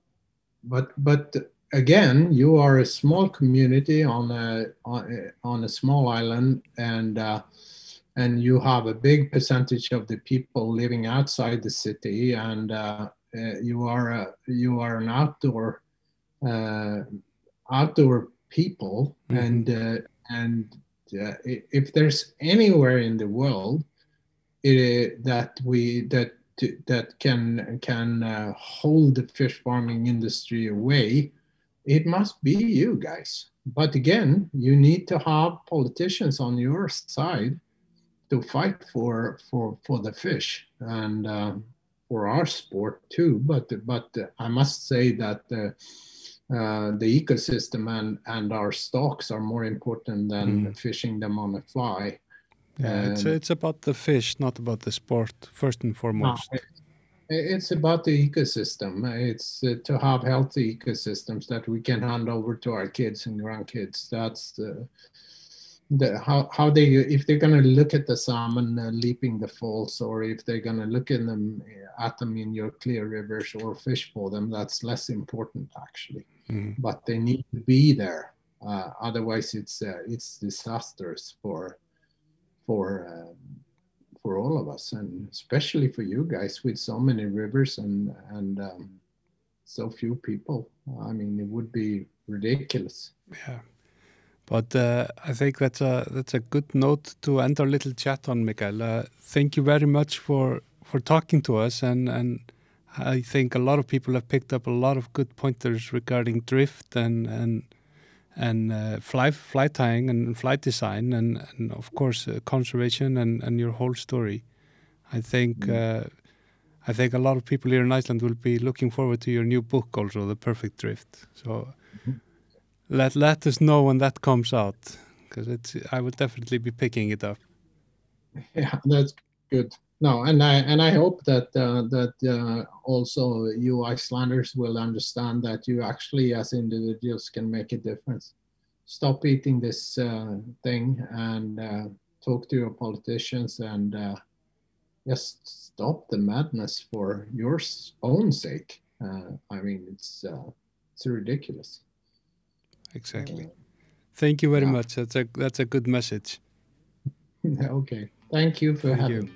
but but again, you are a small community on a on a, on a small island, and and you have a big percentage of the people living outside the city, and uh, uh, you are a, you are an outdoor uh, outdoor people, Mhm. and uh, and uh, if there's anywhere in the world it, that we that that can can uh, hold the fish farming industry away it must be you guys. But again, you need to have politicians on your side to fight for for for the fish and uh, for our sport too. But but I must say that the uh, the ecosystem and and our stocks are more important than Mm. fishing them on a fly. Yeah, it's Um, it's about the fish, not about the sport, first and foremost. it- It's about the ecosystem. It's uh, to have healthy ecosystems that we can hand over to our kids and grandkids. That's the, the how how they if they're going to look at the salmon uh, leaping the falls, or if they're going to look in them uh, at them in your clear rivers or fish for them. That's less important actually. Mhm. But they need to be there. Uh, otherwise, it's uh, it's disastrous for for. Uh, for all of us and especially for you guys with so many rivers and and um, so few people i mean it would be ridiculous Yeah, but uh, I think that's a that's a good note to end our little chat on, Mikael. Uh, thank you very much for for talking to us, and and I think a lot of people have picked up a lot of good pointers regarding drift and and and uh, fly fly tying and flight design, and and of course uh, conservation and and your whole story. I think. Uh, I think a lot of people here in Iceland will be looking forward to your new book, also, The Perfect Drift. So let let us know when that comes out, because it's I will definitely be picking it up. yeah that's good. No and i and i hope that uh, that uh, also you icelanders will understand that you actually as individuals can make a difference. Stop eating this uh, thing and uh, talk to your politicians and uh, just stop the madness for your own sake. Uh, i mean it's it's ridiculous Exactly. Thank you very Yeah. much. That's a that's a good message. okay thank you for Thank having you. me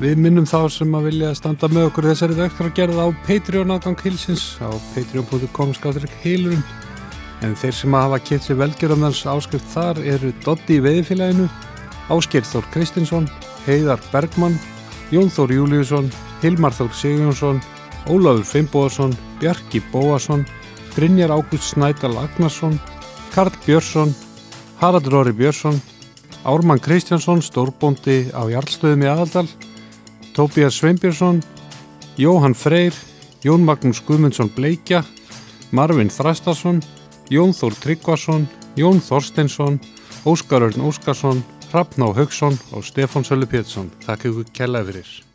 Við minnum þá sem að vilja standa með okkur í þessari vektur að gera það á Patreon aðgang hilsins á patreon.com skáttur heilurinn en þeir sem að hafa kipt sér velgjörðanans áskrift þar eru Doddi í veiðfélaginu Ásker Þór Kristinsson Heiðar Bergmann Jón Þór Júliusson Hilmar Þór Sigjónsson Ólafur Fimboðarsson Bjarki Bóasson Brynjar Ágúst Snædal Agnarsson Karl Björnsson Haraldur Orri Björnsson Ármann Kristjánsson, stórbóndi á Jarlstöðum í Aðaldal Tóbías Sveinbjörnsson, Jóhann Freyr, Jón Magnús Guðmundsson Bleikja, Marvin Þrastarsson, Jón Þór Tryggvason, Jón Þorsteinsson, Óskar Örn Óskarsson, Hrafná Haugsson og Stefán Sölu Pétursson. Takk ykkur kella fyrir.